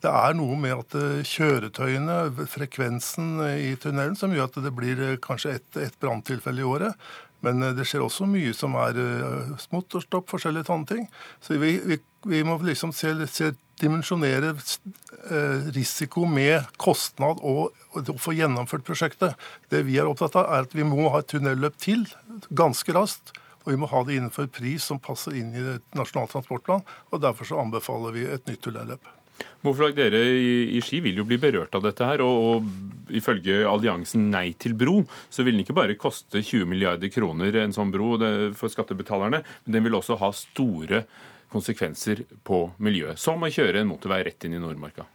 Det er noe med at eh, kjøretøyene, frekvensen i tunnelen, som gjør at det blir eh, kanskje ett et branntilfelle i året. Men det skjer også mye som er smått og stopp, forskjellige sånne ting. Så vi, vi vi må liksom se, se, dimensjonere eh, risiko med kostnad og, og få gjennomført prosjektet. Det vi er opptatt av, er at vi må ha et tunnelløp til ganske raskt. Og vi må ha det innenfor pris som passer inn i Nasjonal transportplan. og Derfor så anbefaler vi et nytt tunnelløp. Hvorfor dere i, Ski vil jo bli berørt av dette her, og, og ifølge alliansen Nei til bro, så vil den ikke bare koste 20 milliarder kroner en sånn bro for skattebetalerne, men den vil også ha store konsekvenser på miljøet. Som å kjøre en motorvei rett inn i Nordmarka.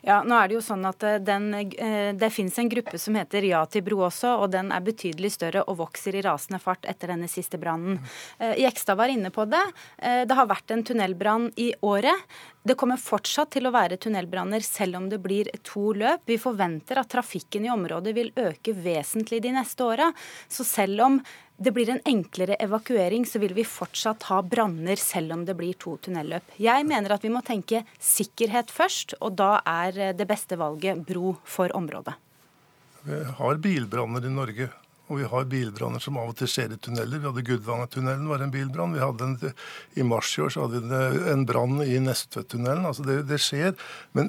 Ja, nå er Det jo sånn at eh, den, eh, det finnes en gruppe som heter Ja til bro også, og den er betydelig større og vokser i rasende fart etter denne siste brannen. Eh, Jekstad var inne på det. Det har vært en tunnelbrann i året. Det kommer fortsatt til å være tunnelbranner selv om det blir to løp. Vi forventer at trafikken i området vil øke vesentlig de neste åra. Så selv om det blir en enklere evakuering, så vil vi fortsatt ha branner selv om det blir to tunnelløp. Jeg mener at vi må tenke sikkerhet først, og da er det beste valget bro for området. Vi har bilbranner i Norge. Og vi har bilbranner som av og til skjer i tunneler. Vi hadde Gudvangatunnelen var en bilbrann. Vi hadde en, I mars i år så hadde vi en brann i Nestvedtunnelen. Altså det, det skjer. Men,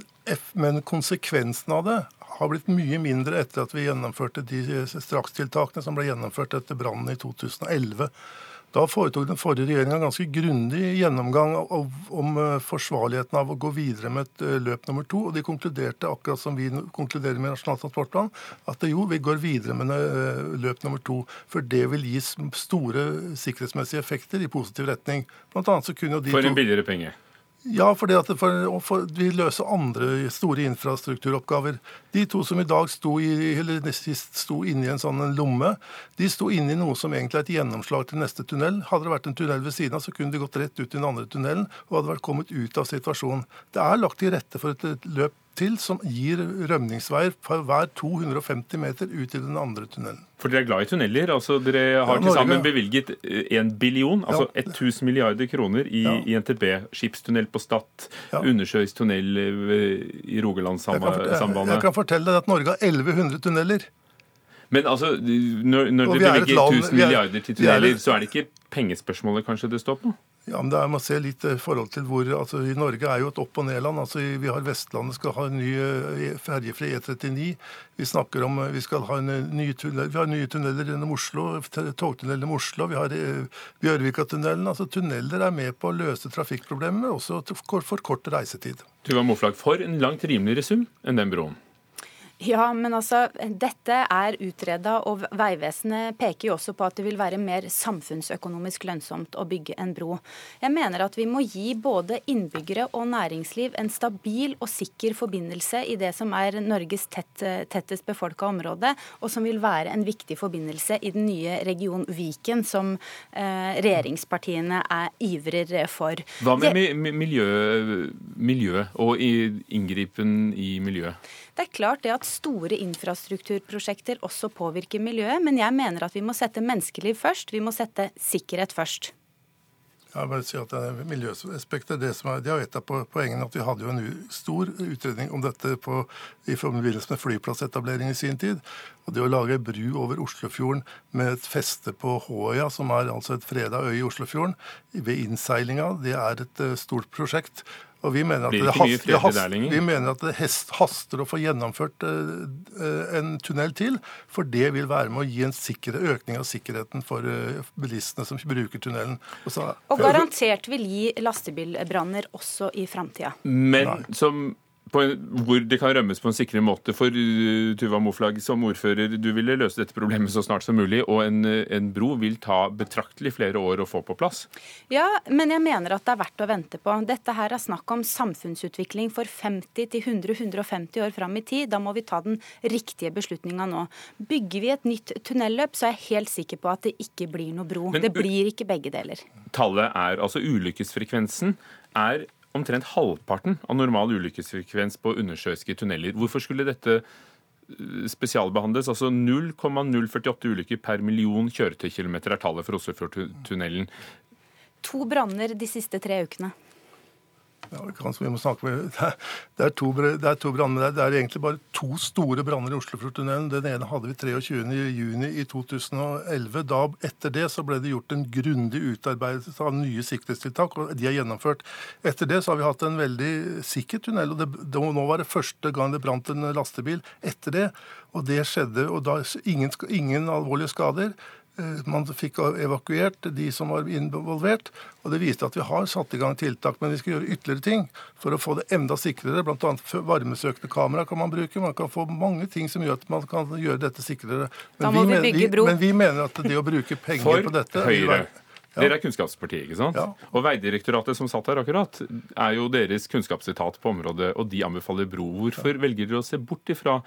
men konsekvensen av det har blitt mye mindre etter at vi gjennomførte de strakstiltakene som ble gjennomført etter brannen i 2011. Da foretok den forrige regjeringa en ganske grundig gjennomgang av, om eh, forsvarligheten av å gå videre med et eh, løp nummer to. Og de konkluderte, akkurat som vi konkluderer med Nasjonal transportplan, at jo, vi går videre med eh, løp nummer to. For det vil gi store sikkerhetsmessige effekter i positiv retning. Blant annet så kunne de For en billigere penge? Ja, fordi at for, for, vi løser andre store infrastrukturoppgaver. De to som i dag sto, i, eller sist sto inne i en sånn lomme, de sto inne i noe som egentlig er et gjennomslag til neste tunnel. Hadde det vært en tunnel ved siden av, så kunne de gått rett ut i den andre tunnelen og hadde vært kommet ut av situasjonen. Det er lagt til rette for et løp til som gir rømningsveier for hver 250 meter ut i den andre tunnelen. For dere er glad i tunneler? altså Dere har ja, til sammen bevilget 1 eh, billion, altså ja. 1000 milliarder kroner i, ja. i NTB. Skipstunnel på Stad, ja. undersjøisk tunnel eh, i Rogalandssambandet. Jeg, jeg, jeg kan fortelle deg at Norge har 1100 tunneler. Men altså, når, når dere bevilger 1000 milliarder til tunneler, så er det ikke pengespørsmålet kanskje det står på? Ja, men det er, Man ser litt i forhold til hvor altså i Norge er jo et opp- og nedland. altså Vi har Vestlandet skal ha en ny eh, ferjefri E39. Vi snakker om vi skal ha en eh, ny tunnel, vi har nye tunneler gjennom Oslo, togtunnel gjennom Oslo. Vi har eh, Bjørvika-tunnelen. altså Tunneler er med på å løse trafikkproblemer, også også forkorte reisetid. Tuva Moflag, for en langt rimeligere sum enn den broen? Ja, men altså, dette er utreda, og Vegvesenet peker jo også på at det vil være mer samfunnsøkonomisk lønnsomt å bygge en bro. Jeg mener at vi må gi både innbyggere og næringsliv en stabil og sikker forbindelse i det som er Norges tett, tettest befolka område, og som vil være en viktig forbindelse i den nye region Viken, som eh, regjeringspartiene er ivrer for. Hva med miljø, miljø og inngripen i miljøet? Det er klart det at store infrastrukturprosjekter også påvirker miljøet, men jeg mener at vi må sette menneskeliv først. Vi må sette sikkerhet først. Jeg bare si at Miljøaspektet det som er, det er et av poengene at vi hadde jo en stor utredning om dette på, i forbindelse med flyplassetablering i sin tid. Og det å lage bru over Oslofjorden med et feste på Håøya, som er altså et freda øy i Oslofjorden, ved innseilinga, det er et eh, stort prosjekt. Og vi mener at det, haster, det, haster, vi mener at det haster å få gjennomført uh, en tunnel til, for det vil være med å gi en sikre, økning av sikkerheten for uh, bilistene som bruker tunnelen. Og, så, og garantert vil gi lastebilbranner også i framtida. Men som en, hvor det kan rømmes på en sikrere måte. For uh, Tuva Moflag, som ordfører, du ville løse dette problemet så snart som mulig, og en, en, bro vil ta betraktelig flere år å få på plass? Ja, men jeg mener at det er verdt å vente på. Dette her er snakk om samfunnsutvikling for 50-100-150 år fram i tid. Da må vi ta den riktige beslutninga nå. Bygger vi et nytt tunnelløp, så er jeg helt sikker på at det ikke blir noe bro. Men, det blir ikke begge deler. Tallet er altså ulykkesfrekvensen er omtrent halvparten av normal ulykkesfrekvens på undersjøiske tunneler. Hvorfor skulle dette eh, spesialbehandles? Altså 0,048 ulykker per million kjøretøykilometer er tallet for Oslofjordtunnelen. To branner de siste tre ukene. Ja, vi må snakke med. Det er, to, det er to branner. Det er egentlig bare to store branner i Oslofjordtunnelen. Den ene hadde vi 23.6 i 2011. Da, etter det så ble det gjort en grundig utarbeidelse av nye sikkerhetstiltak, og de er gjennomført. Etter det så har vi hatt en veldig sikker tunnel. og det, det, Nå var det første gang det brant en lastebil etter det. Og det skjedde, og da ingen, ingen alvorlige skader. Man fikk evakuert de som var involvert. Og det viste at vi har satt i gang tiltak, men vi skal gjøre ytterligere ting for å få det enda sikrere. Bl.a. varmesøkende kamera kan man bruke. Man kan få mange ting som gjør at man kan gjøre dette sikrere. Men, vi, vi, vi, men vi, mener at det å bruke penger for på dette Høyre. Ja. Dere er Kunnskapspartiet, ikke sant? Ja. Og Veidirektoratet som satt her akkurat, er jo deres kunnskapssitat på området, og de anbefaler bro. Hvorfor ja. velger dere å se bort ifra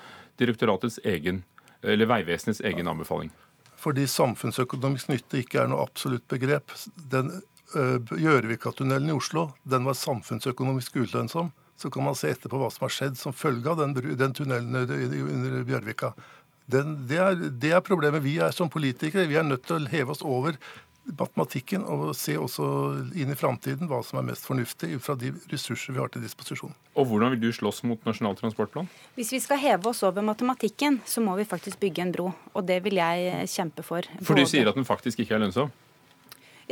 direktoratets egen, eller Vegvesenets egen anbefaling? Fordi samfunnsøkonomisk nytte ikke er noe absolutt begrep. Den uh, Gjørvika-tunnelen i Oslo den var samfunnsøkonomisk ulønnsom. Så kan man se etterpå hva som har skjedd som følge av den, den tunnelen under Bjørvika. Den, det, er, det, er, problemet. Vi er som politikere vi er nødt til å heve oss over matematikken og se også inn i framtiden hva som er mest fornuftig ut fra de ressurser vi har til disposisjon. Og Hvordan vil du slåss mot Nasjonal transportplan? Hvis vi skal heve oss over matematikken, så må vi faktisk bygge en bro. Og det vil jeg kjempe for. For du sier at den faktisk ikke er lønnsom?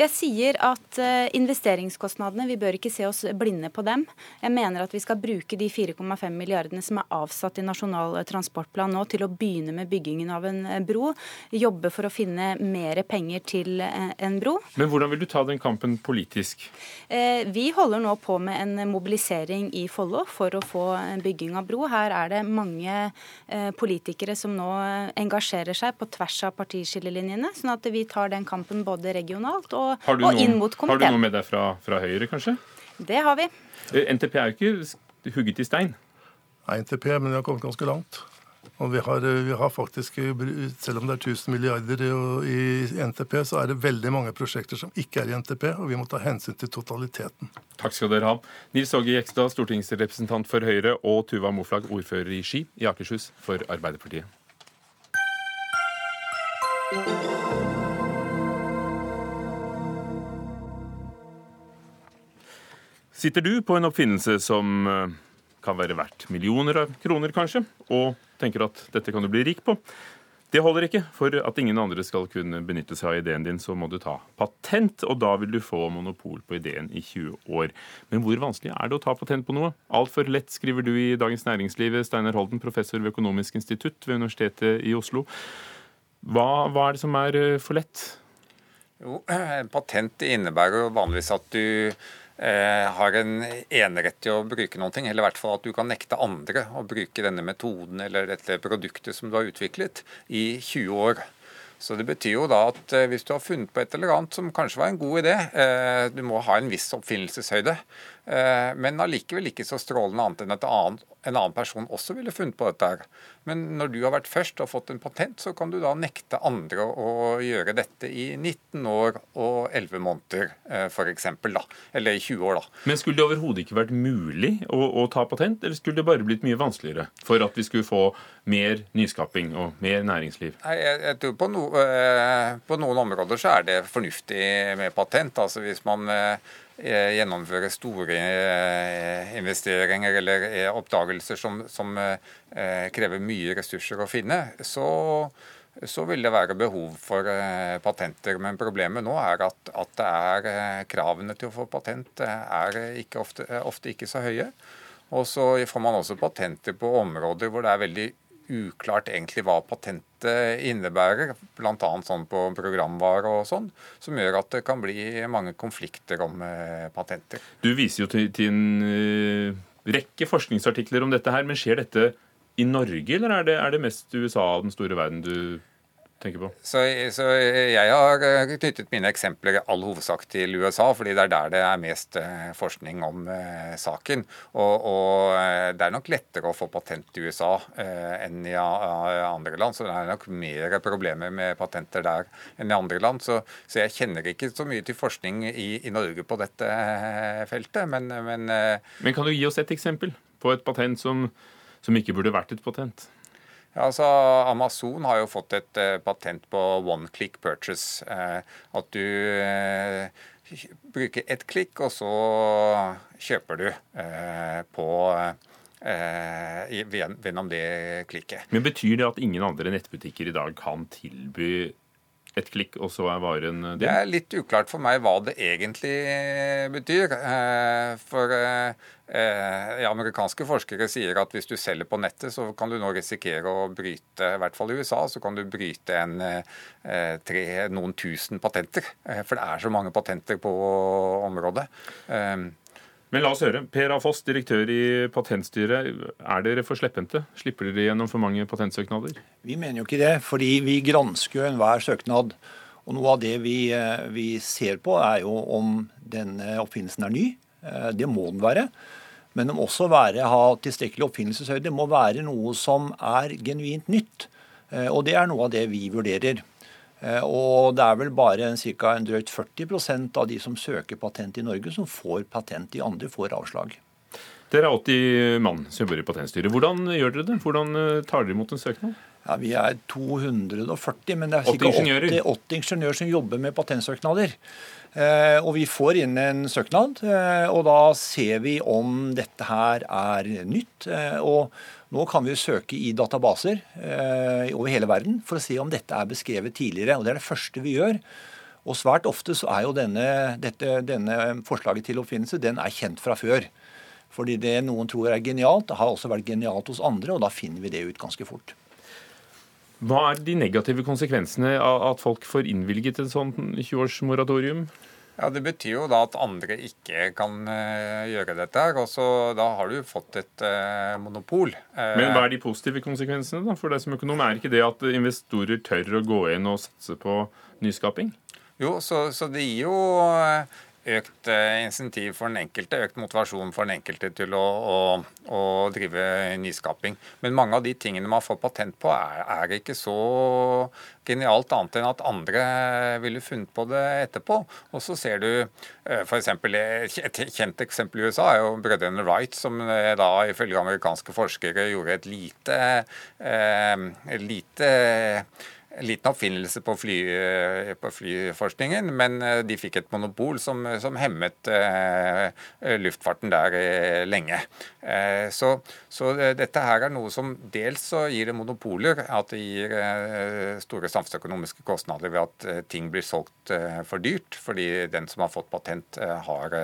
Jeg sier at eh, investeringskostnadene, vi bør ikke se oss blinde på dem. Jeg mener at vi skal bruke de 4,5 milliardene som er avsatt i Nasjonal transportplan nå, til å begynne med byggingen av en eh, bro. Jobbe for å finne mer penger til eh, en bro. Men hvordan vil du ta den kampen politisk? Vi holder nå på med en mobilisering i Follo for å få bygging av bro. Her er det mange politikere som nå engasjerer seg på tvers av partiskillelinjene, sånn at vi tar den kampen både regionalt og og, og inn mot komiteen. Har du noe med deg fra, fra Høyre, kanskje? Det har vi. Eh, NTP er jo ikke hugget i stein? Nei, NTP, men vi har kommet ganske langt. Og vi har, eh, vi har, faktisk, Selv om det er 1000 milliarder i NTP, så er det veldig mange prosjekter som ikke er i NTP, og vi må ta hensyn til totaliteten. Takk skal dere ha. Nils Åge Jekstad, stortingsrepresentant for Høyre, og Tuva Moflag, ordfører i Ski i Akershus for Arbeiderpartiet. Sitter du på en oppfinnelse som eh, kan være verdt millioner av kroner, kanskje, og tenker at dette kan du bli rik på? Det holder ikke. For at ingen andre skal kunne benytte seg av ideen din, så må du ta patent, og da vil du få monopol på ideen i 20 år. Men hvor vanskelig er det å ta patent på noe? Altfor lett, skriver du i Dagens Næringsliv, Steinar Holden, professor ved Økonomisk institutt ved Universitetet i Oslo. Hva, hva er det som er eh, for lett? Jo, Patent innebærer jo vanligvis at du har en enerett til å bruke noen ting, eller i hvert fall at du kan nekte andre å bruke denne metoden eller dette produktet som du har utviklet, i 20 år. Så det betyr jo da at eh, hvis du har funnet på et eller annet som kanskje var en god idé, eh, du må ha en viss oppfinnelseshøyde, men allikevel ikke så strålende annet enn at en annen person også ville funnet på dette. her. Men når du har vært først og fått en patent, så kan du da nekte andre å gjøre dette i 19 år og 11 måneder, eh, f.eks. Eller i 20 år, da. Men skulle det overhodet ikke vært mulig å, å, ta patent, eller skulle det bare blitt mye vanskeligere for at vi skulle få mer nyskaping og mer næringsliv? Nei, jeg, jeg tror på, no, eh, på, noen områder så er det fornuftig med patent. Altså hvis man eh, Eh, gjennomføre store eh, investeringer eller eh, oppdagelser som, som krever mye ressurser å finne, så, så vil det være behov for patenter. Men problemet nå er at, at er kravene til å få patent er ikke ofte, ofte ikke så høye. Og så får man også patenter på områder hvor det er veldig uklart egentlig hva patentet innebærer, bl.a. sånn på programvare og sånn, som gjør at det kan bli mange konflikter om eh, patenter. Du viser jo til, til en uh, rekke forskningsartikler om dette her, men skjer dette i Norge, eller er det, er det mest USA og den store verden du tenker på? Så, så, jeg har eh, knyttet mine eksempler all hovedsak til USA, fordi det er der det er mest eh, forskning om eh, saken. Og, og, eh, det er nok lettere å få patent i USA eh, enn i uh, andre land, så det er nok mer problemer med patenter der enn i andre land. Så, så jeg kjenner ikke så mye til forskning i, i Norge på dette feltet, men, men Men kan du gi oss et eksempel på et patent som, som ikke burde vært et patent? Altså Amazon har jo fått et uh, patent på one click purchase. Uh, at du uh, bruker ett klikk, og så kjøper du på gjennom det klikket. Men Betyr det at ingen andre nettbutikker i dag kan tilby et klikk, og så er varen din? Det er litt uklart for meg hva det egentlig betyr. For Eh, amerikanske forskere sier at hvis du selger på nettet, så kan du nå risikere å bryte, i hvert fall i USA, så kan du bryte en, eh, tre, noen tusen patenter. Eh, for det er så mange patenter på området. Men la oss høre. Per A. Foss, direktør i Patentstyret. Er dere for slepphendte? Slipper dere gjennom for mange patentsøknader? Vi mener jo ikke det, fordi vi gransker jo enhver søknad. Og noe av det vi, eh, vi ser på, er jo om denne oppfinnelsen er ny. Eh, det må den være. Men den må også være, ha tilstrekkelig oppfinnelseshøyde. Det må være noe som er genuint nytt. Eh, og det er noe av det vi vurderer. Eh, og det er vel bare ca. drøyt 40 av de som søker patent i Norge, som får patent. De andre får avslag. Dere er 80 mann som jobber i Patentstyret. Hvordan gjør dere det? Hvordan eh, tar dere imot en søknad? Ja, Vi er 240, men det er ca. 80, 80 ingeniører som jobber med patentsøknader. Eh, og vi får inn en søknad, og da ser vi om dette her er nytt. Og nå kan vi søke i databaser over hele verden for å se om dette er beskrevet tidligere. og Det er det første vi gjør. Og svært ofte så er jo denne, dette, denne forslaget til oppfinnelse den er kjent fra før. Fordi det noen tror er genialt, har også vært genialt hos andre, og da finner vi det ut ganske fort. Hva er de negative konsekvensene av at folk får innvilget et sånt 20-års Ja, Det betyr jo da at andre ikke kan uh, gjøre dette. her, og så Da har du fått et uh, monopol. Uh, Men hva er de positive konsekvensene da? for deg som økonom? Er ikke det at investorer tør å gå inn og satse på nyskaping? Jo, så, så det gir jo økt eh, insentiv for den enkelte, økt motivasjon for den enkelte til å, å, å, drive nyskaping. Men mange av de tingene man får patent på, er, er, ikke så genialt annet enn at andre ville funnet på det etterpå. Og så ser du eh, f.eks. et kjent eksempel i USA er jo brødrene Wright, som eh, da ifølge amerikanske forskere gjorde et lite, et lite en liten oppfinnelse på, fly, eh, på, flyforskningen, men eh, de fikk et monopol som, som hemmet eh, luftfarten der eh, lenge. Eh, så, så, dette her er noe som dels så gir det monopoler, at det gir store samfunnsøkonomiske kostnader ved at ting blir solgt for dyrt, fordi den som har fått patent, har,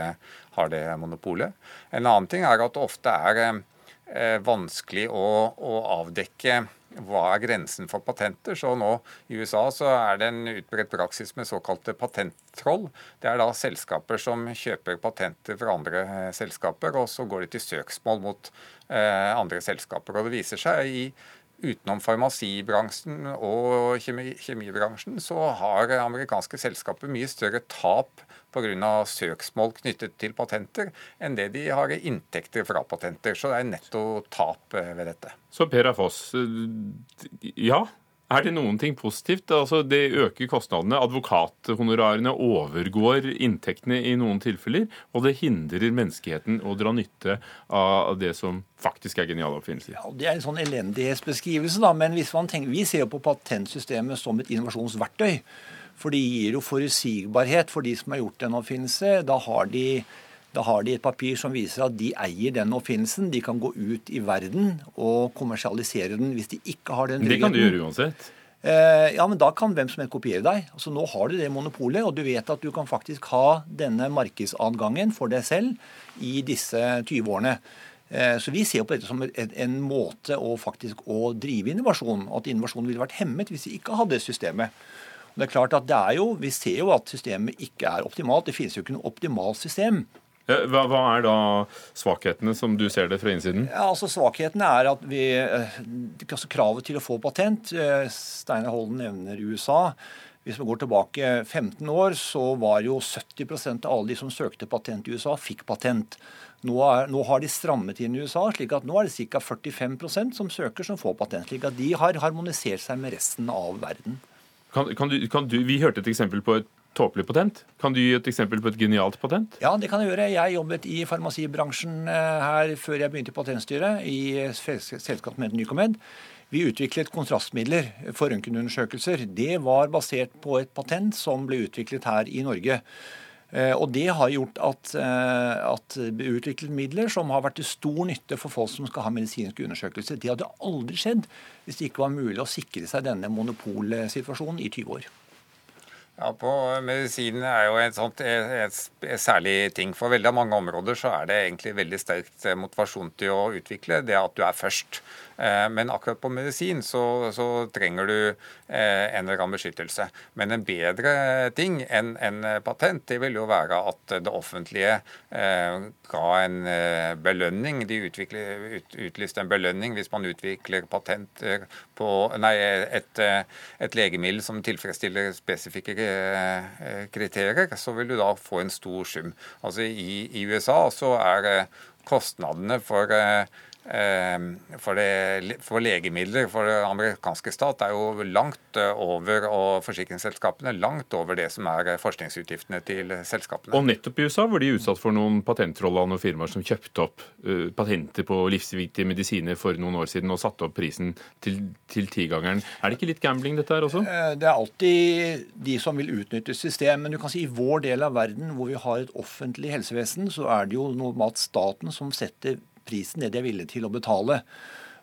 har, det monopolet. En annen ting er at det ofte er vanskelig å, å avdekke hva er grensen for patenter? Så nå i USA så er det en utbredt praksis med såkalte patenttroll. Det er da selskaper som kjøper patenter fra andre eh, selskaper, og så går de til søksmål mot eh, andre selskaper. Og det viser seg i utenom farmasibransjen og kjemi, kjemibransjen, så har amerikanske selskaper mye større tap pga. søksmål knyttet til patenter, enn det de har i inntekter fra patenter. Så det er netto tap eh, ved dette. Så Per A. Foss, eh, ja, er det noen ting positivt? Altså, det øker kostnadene. Advokathonorarene overgår inntektene i noen tilfeller. Og det hindrer menneskeheten å dra nytte av det som faktisk er geniale oppfinnelser. Ja, det er en sånn elendighetsbeskrivelse, da. Men hvis man tenker, vi ser jo på patentsystemet som et innovasjonsverktøy. For det gir jo forutsigbarhet for de som har gjort en oppfinnelse. Da har de da har de et papir som viser at de eier den oppfinnelsen. De kan gå ut i verden og kommersialisere den hvis de ikke har den tryggheten. Det kan du gjøre uansett? Eh, ja, men da kan hvem som helst kopiere deg. Altså Nå har du det monopolet, og du vet at du kan faktisk ha denne markedsadgangen for deg selv i disse 20 årene. Eh, så Vi ser på dette som en måte å faktisk å drive innovasjon. At innovasjon ville vært hemmet hvis vi ikke hadde systemet. Det er klart at det er jo, Vi ser jo at systemet ikke er optimalt. Det finnes jo ikke noe optimalt system. Hva, hva, er da svakhetene, som du ser det fra innsiden? Ja, altså Svakhetene er at vi, eh, altså kravet til å få patent eh, Steinar Holden nevner USA. Hvis vi går tilbake 15 år, så var jo 70% av alle de som søkte patent i USA, fikk patent. Nå, er, nå, har de strammet inn i USA, slik at nå er det ca. 45% som søker, som får patent. slik at de har harmonisert seg med resten av verden. Kan, kan du, kan du, vi hørte et eksempel på et tåpelig patent. Kan du gi et eksempel på et genialt patent? Ja, det kan jeg gjøre. Jeg jobbet i farmasibransjen eh, her før jeg begynte i Patentstyret, i selskapet med Nycomed. Vi utviklet kontrastmidler for røntgenundersøkelser. Det var basert på et patent som ble utviklet her i Norge. Eh, og Det har gjort at, eh, at utviklet midler som har vært til stor nytte for folk som skal ha medisinske undersøkelser. Det hadde aldri skjedd hvis det ikke var mulig å sikre seg denne monopolsituasjonen i 20 år. Ja, på Medisin er jo et, sånt, et, et særlig ting. For veldig mange områder så er det egentlig veldig sterkt motivasjon til å utvikle det at du er først. Eh, men akkurat på medisin så, så trenger du eh, en eller annen beskyttelse. Men en bedre ting enn en patent, det vil jo være at det offentlige eh, ga en belønning. De utvikler, ut, utlyste en belønning hvis man utvikler patenter på nei, et, et legemiddel som tilfredsstiller spesifikke kriterier, så vil du da få en stor sum. Altså I, i USA så er kostnadene for Ehm, for, det, for, legemidler for den amerikanske stat er jo langt eh, over, og forsikringsselskapene langt over det som er forskningsutgiftene til selskapene. Og nettopp i USA var de utsatt for noen patenttroll av noen firmaer som kjøpte opp uh, patenter på livsviktige medisiner for noen år siden og satte opp prisen til, til tigangeren. Er det ikke litt gambling dette her også? Eh, det er alltid de som vil utnytte system. Men du kan si i vår del av verden hvor vi har et offentlig helsevesen, så er det jo noe med at staten som setter prisen det de er villige til å betale.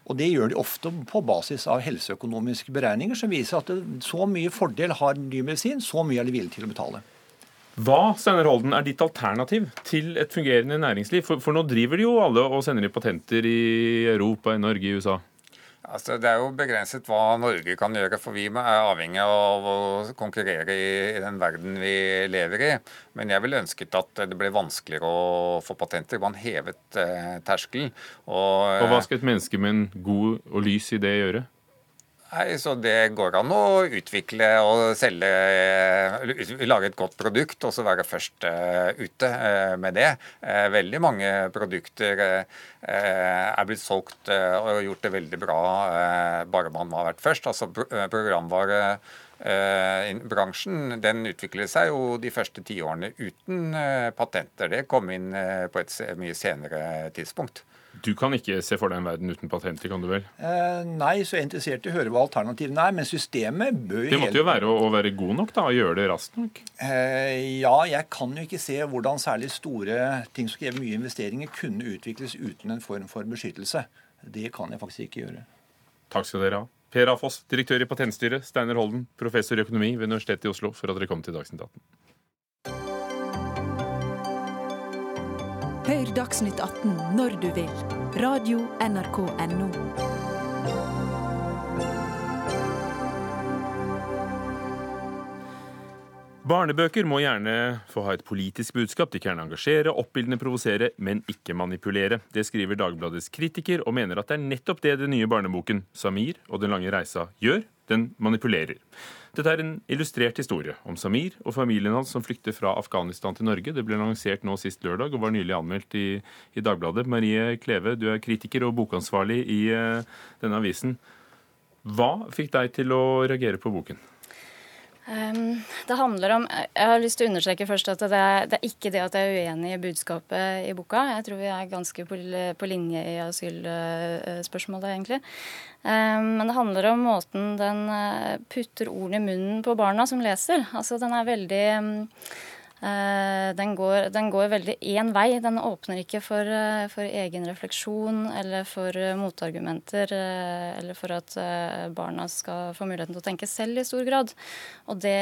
Og Det gjør de ofte på basis av helseøkonomiske beregninger som viser at så mye fordel har ny medisin, så mye er de villige til å betale. Hva Steiner Holden, er ditt alternativ til et fungerende næringsliv? For, for nå driver de jo alle og sender inn patenter i Europa, i Norge, i USA. Altså, det er jo begrenset hva Norge kan gjøre, for vi er avhengig av å konkurrere i, den verden vi lever i. Men jeg ville ønsket at det ble vanskeligere å få patenter. Man hevet eh, terskelen. Og, og hva skal et menneske med en god og lys idé gjøre? Nei, så Det går an å utvikle og selge Lage et godt produkt og så være først uh, ute uh, med det. Uh, veldig mange produkter er blitt solgt og gjort det veldig bra bare man har vært først. Altså programvare bransjen den utviklet seg jo de første tiårene uten patenter. Det kom inn på et mye senere tidspunkt. Du kan ikke se for deg en verden uten patenter, kan du vel? Eh, nei, så jeg er interessert i å høre hva alternativene er. Men systemet bør Det måtte jo være å, å være god nok, da? og gjøre det raskt nok? Eh, ja, jeg kan jo ikke se hvordan særlig store ting som krever mye investeringer, kunne utvikles uten en form for beskyttelse. Det kan jeg faktisk ikke gjøre. Takk skal dere ha. Per A. Foss, direktør i Patentstyret, Steiner Holden, professor i økonomi ved Universitetet i Oslo, for at dere kom til Dagsnytt 18. Hør Dagsnytt 18 når du vil. Radio NRK Radio.nrk.no. Barnebøker må gjerne få ha et politisk budskap. De kan engasjere, oppildne, provosere, men ikke manipulere. Det skriver Dagbladets kritiker, og mener at det er nettopp det den nye barneboken 'Samir og den lange reisa' gjør. Den manipulerer. Dette er en illustrert historie om Samir og familien hans som flykter fra Afghanistan til Norge. Det ble lansert nå sist lørdag og var nylig anmeldt i, i Dagbladet. Marie Kleve, du er kritiker og bokansvarlig i uh, denne avisen. Hva fikk deg til å reagere på boken? Um, det handler om Jeg har lyst til å understreke først at det er, det er, ikke det at jeg er uenig i budskapet i boka. Jeg tror vi er ganske på, linje i asylspørsmålet, egentlig. Um, men det handler om måten den eh, putter ordene i munnen på barna som leser. Altså Den er veldig Eh, den går, den går veldig én vei. Den åpner ikke for, eh, for, egen refleksjon eller for eh, motargumenter, eller for at barna skal få muligheten til å tenke selv i stor grad. Og det,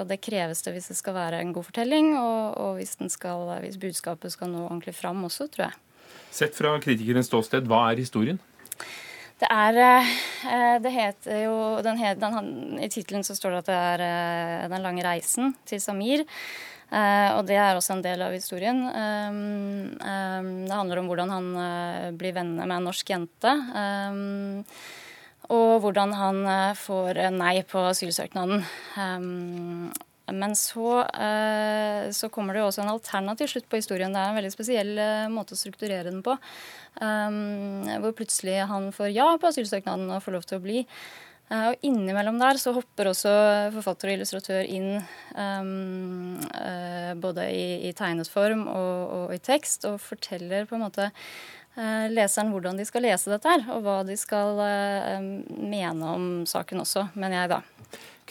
og det kreves det hvis det skal være en god fortelling, og, og hvis, skal, hvis, budskapet skal nå ordentlig fram også, tror jeg. Sett fra kritikerens ståsted, hva er historien? Det er Det heter jo den, den, I tittelen så står det at det er Den lange reisen til Samir. Uh, og det er også en del av historien. Um, um, det handler om hvordan han uh, blir venner med en norsk jente. Um, og hvordan han uh, får nei på asylsøknaden. men så, så, kommer det jo også en alternativ slutt på historien. Det er en veldig spesiell måte å strukturere den på. hvor plutselig han får ja på asylsøknaden og får lov til å bli. Eh, og innimellom der så hopper også forfatter og illustratør inn um, uh, både i, i, tegnet form og, og, i tekst, og forteller på en måte uh, leseren hvordan de skal lese dette her, og hva de skal uh, mene om saken også, mener jeg da.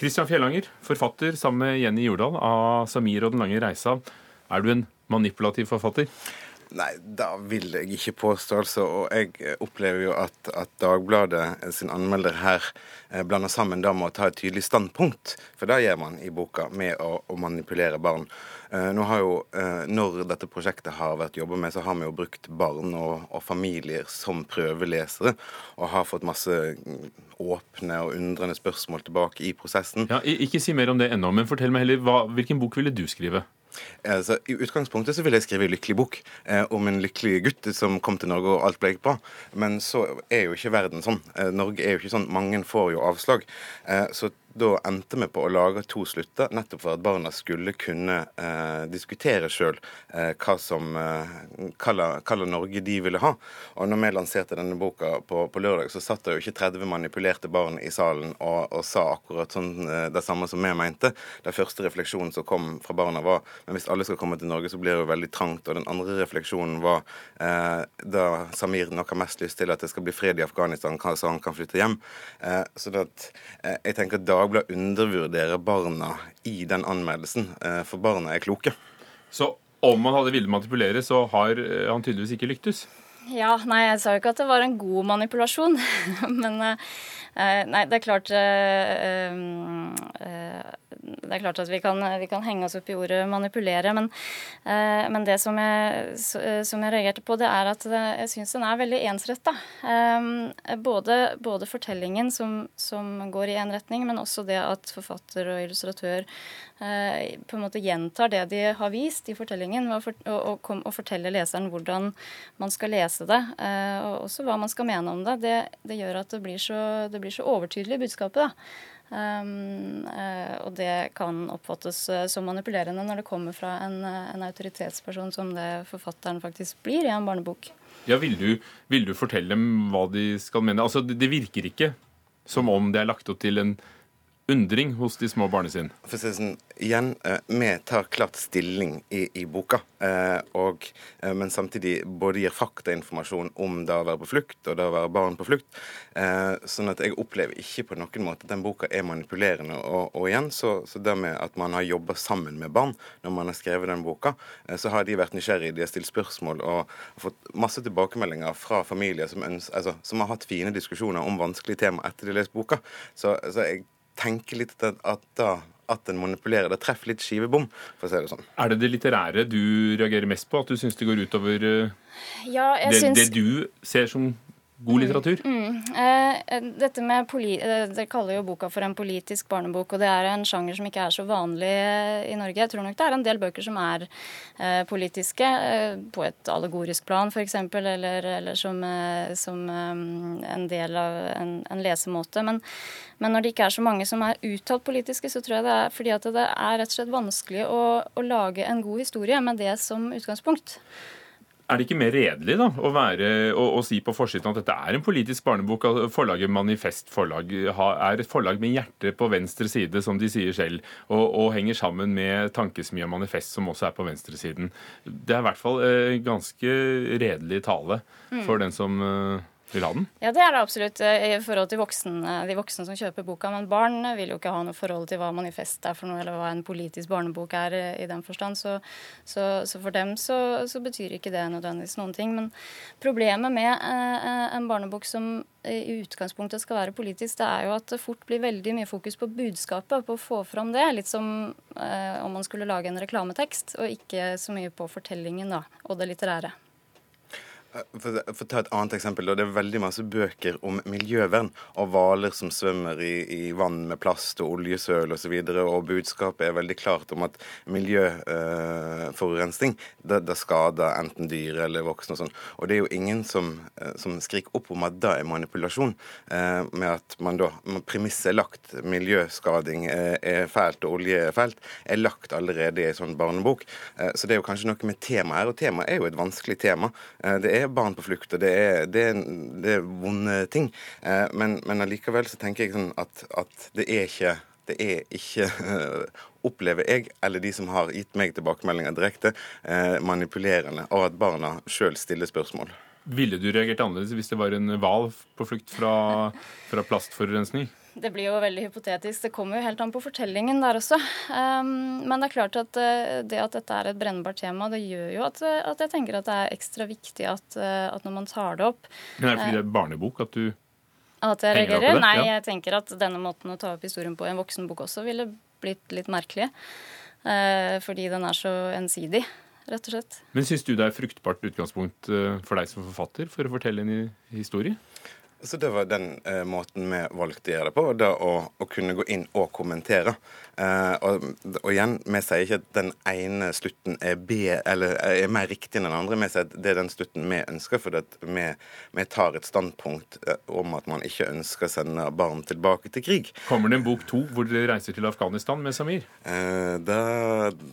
Kristian Fjellanger, forfatter sammen med Jenny Jordal av 'Samir og den lange reisa'. Er du en manipulativ forfatter? Nei, da vil jeg ikke påstå, altså. Og jeg opplever jo at, at Dagbladet sin anmelder her eh, blander sammen da med å ta et tydelig standpunkt. For det gjør man i boka, med å, å manipulere barn. Eh, nå har jo, eh, Når dette prosjektet har vært jobba med, så har vi jo brukt barn og, og, familier som prøvelesere. Og har fått masse mm, åpne og undrende spørsmål tilbake i prosessen. Ja, ikke si mer om det ennå, men fortell meg heller, hva, hvilken bok ville du skrive? Altså, I utgangspunktet så ville jeg skrive en lykkelig bok eh, om en lykkelig gutt som kom til Norge og alt ble bra. Men så er jo ikke verden sånn. Eh, Norge er jo ikke sånn. Mange får jo avslag. Eh, så da endte vi på å lage to slutter, nettopp for at barna skulle kunne eh, diskutere sjøl eh, hva som eh, hva Norge de ville ha. Og når vi lanserte denne boka på, på lørdag, så satt det jo ikke 30 manipulerte barn i salen og, og sa akkurat sånn eh, det samme som vi mente. Den første refleksjonen som kom fra barna, var men hvis alle skal komme til Norge, så blir det jo veldig trangt. Og den andre refleksjonen var eh, da Samir nok har mest lyst til at det skal bli fred i Afghanistan, så han kan flytte hjem. Eh, så det at, jeg tenker at Dagbladet undervurderer barna i den anmeldelsen, eh, for barna er kloke. Så om han hadde villet manipulere, så har eh, han tydeligvis ikke lyktes? Ja, nei, jeg sa jo ikke at det var en god manipulasjon. Men nei, det er klart det er klart at vi kan, vi kan, henge oss opp i ordet manipulere, men, eh, men det som jeg, som jeg, reagerte på, det er at jeg syns den er veldig ensretta. Eh, både, både, fortellingen som, som går i én retning, men også det at forfatter og illustratør eh, på en måte gjentar det de har vist i fortellingen, og, for, og, og, og forteller leseren hvordan man skal lese det, eh, og også hva man skal mene om det. Det, det gjør at det blir så, det blir så overtydelig budskapet. da. Um, uh, og det kan oppfattes uh, som manipulerende når det kommer fra en, uh, en, autoritetsperson som det forfatteren faktisk blir i en barnebok. Ja, vil du, vil du fortelle dem hva de skal mene? Altså, det, det virker ikke som om det er lagt opp til en undring hos de små barna sine? For å si sånn, igjen, eh, Vi tar klart stilling i, i boka, eh, og, eh, men samtidig både gir faktainformasjon om det å være på flukt og det å være barn på flukt. Sånn at jeg opplever ikke på noen måte at den boka er manipulerende. Og, og igjen, så, så, det med at man har jobba sammen med barn når man har skrevet den boka, så har de vært nysgjerrige, de har stilt spørsmål og fått masse tilbakemeldinger fra familier som, ønsker, altså, som har hatt fine diskusjoner om vanskelige tema etter de har lest boka. Så, så jeg tenker litt at, at, da, at en manipulerer. Det treffer litt skivebom, for å si det sånn. Er det det litterære du reagerer mest på? At du syns det går utover uh, ja, det, syns... det, du ser som god mm, litteratur? Mm, mm. Eh, dette med poli Dere kaller jo boka for en politisk barnebok, og det er en sjanger som ikke er så vanlig eh, i Norge. Jeg tror nok det er en del bøker som er eh, politiske, eh, på et allegorisk plan f.eks., eller, eller som, eh, som en del av en, en lesemåte. Men, men, når det ikke er så mange som er uttalt politiske, så tror jeg det er fordi at det er rett og slett vanskelig å, å lage en god historie med det som utgangspunkt. Er det ikke mer redelig da, å, være, å, å si på forsiden at dette er en politisk barnebok? at Forlaget Manifest forlag er et forlag med hjertet på venstre side, som de sier selv, og, og henger sammen med Tankesmia Manifest, som også er på venstresiden. Det er i hvert fall eh, ganske redelig tale for mm. den som eh, vil ha den? Ja, det er det absolutt eh, i forhold til voksen, eh, de voksne som kjøper boka. Men barn vil jo ikke ha noe forhold til hva manifest er for noe, eller hva en politisk barnebok er eh, i den forstand. Så, så, så for dem så, så, betyr ikke det nødvendigvis noen ting. Men problemet med eh, en barnebok som i utgangspunktet skal være politisk, det er jo at det fort blir veldig mye fokus på budskapet, på å få fram det. Litt som eh, om man skulle lage en reklametekst, og ikke så mye på fortellingen da, og det litterære. For, for, å ta et annet eksempel, Det er veldig masse bøker om miljøvern og hvaler som svømmer i, i, vann med plast og oljesøl osv. Og, så og budskapet er veldig klart om at miljøforurensning eh, det, det, skader enten dyr eller voksne. Og sånn. Og det er jo ingen som, eh, som skriker opp om at det er manipulasjon, eh, med at man da Premisset er lagt. Miljøskading eh, er fælt og olje er fælt. Er lagt allerede i en sånn barnebok. Eh, så det er jo kanskje noe med temaet her, og temaet er jo et vanskelig tema. Eh, det er er barn på flukt, og det er, det er, det er vonde ting. Eh, men, men allikevel så tenker jeg sånn at, at det er ikke det er ikke, opplever jeg, eller de som har gitt meg tilbakemeldinger direkte, eh, manipulerende av at barna sjøl stiller spørsmål. Ville du reagert annerledes hvis det var en hval på flukt fra, fra plastforurensning? Det blir jo veldig hypotetisk. Det kommer jo helt an på fortellingen der også. Um, men det er klart at uh, det at dette er et brennbart tema, det gjør jo at, uh, at jeg tenker at det er ekstra viktig at, uh, at når man tar det opp Men Er det fordi det er barnebok at du at jeg reagerer? Nei, ja. jeg tenker at denne måten å ta opp historien på i en voksenbok også ville blitt litt merkelig. fordi den er så ensidig rett og slett. Men syns du det er fruktbart utgangspunkt for deg som forfatter for å fortelle en historie? Så Det var den eh, måten vi valgte å gjøre det på, det å, å kunne gå inn og kommentere. Eh, og, og, igjen, vi sier ikke at den ene slutten er, B, eller er mer riktig enn den andre. Vi sier at det er den slutten vi ønsker, for vi, vi, tar et standpunkt eh, om at man ikke ønsker å sende barn tilbake til krig. Kommer det en bok to hvor dere reiser til Afghanistan med Samir? Eh, da,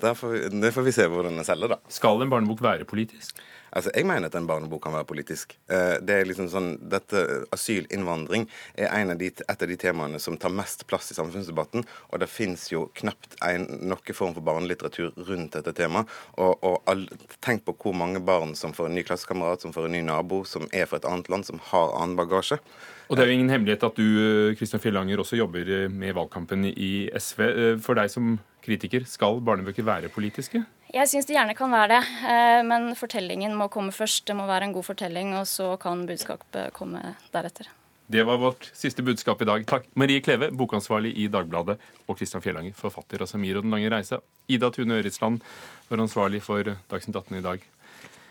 da får, det får vi se hvordan det selger, da. Skal en barnebok være politisk? Altså, Jeg mener at en barnebok kan være politisk. Eh, det er liksom sånn, dette Asylinnvandring er en av de, et av de temaene som tar mest plass i samfunnsdebatten. Og det fins jo knapt en, noen form for barnelitteratur rundt dette temaet. Og, og all, tenk på hvor mange barn som får en ny klassekamerat, som får en ny nabo, som er fra et annet land, som har annen bagasje. Og Det er jo ingen hemmelighet at du Kristian Fjellanger, også jobber med valgkampen i SV. Eh, for deg som kritiker, skal barnebøker være politiske? Jeg syns det gjerne kan være det, eh, men fortellingen må komme først. Det må være en god fortelling, og så kan budskapet komme deretter. Det var vårt siste budskap i dag. Takk. Marie Kleve, bokansvarlig i Dagbladet, og Kristian Fjellanger, forfatter av 'Samir og den lange reise'. Ida Tune Øritsland var ansvarlig for Dagsnytt 18 i dag.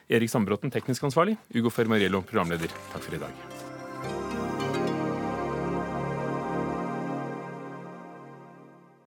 Erik Sandbråten, teknisk ansvarlig. Ugo Fermariello, programleder. Takk for i dag.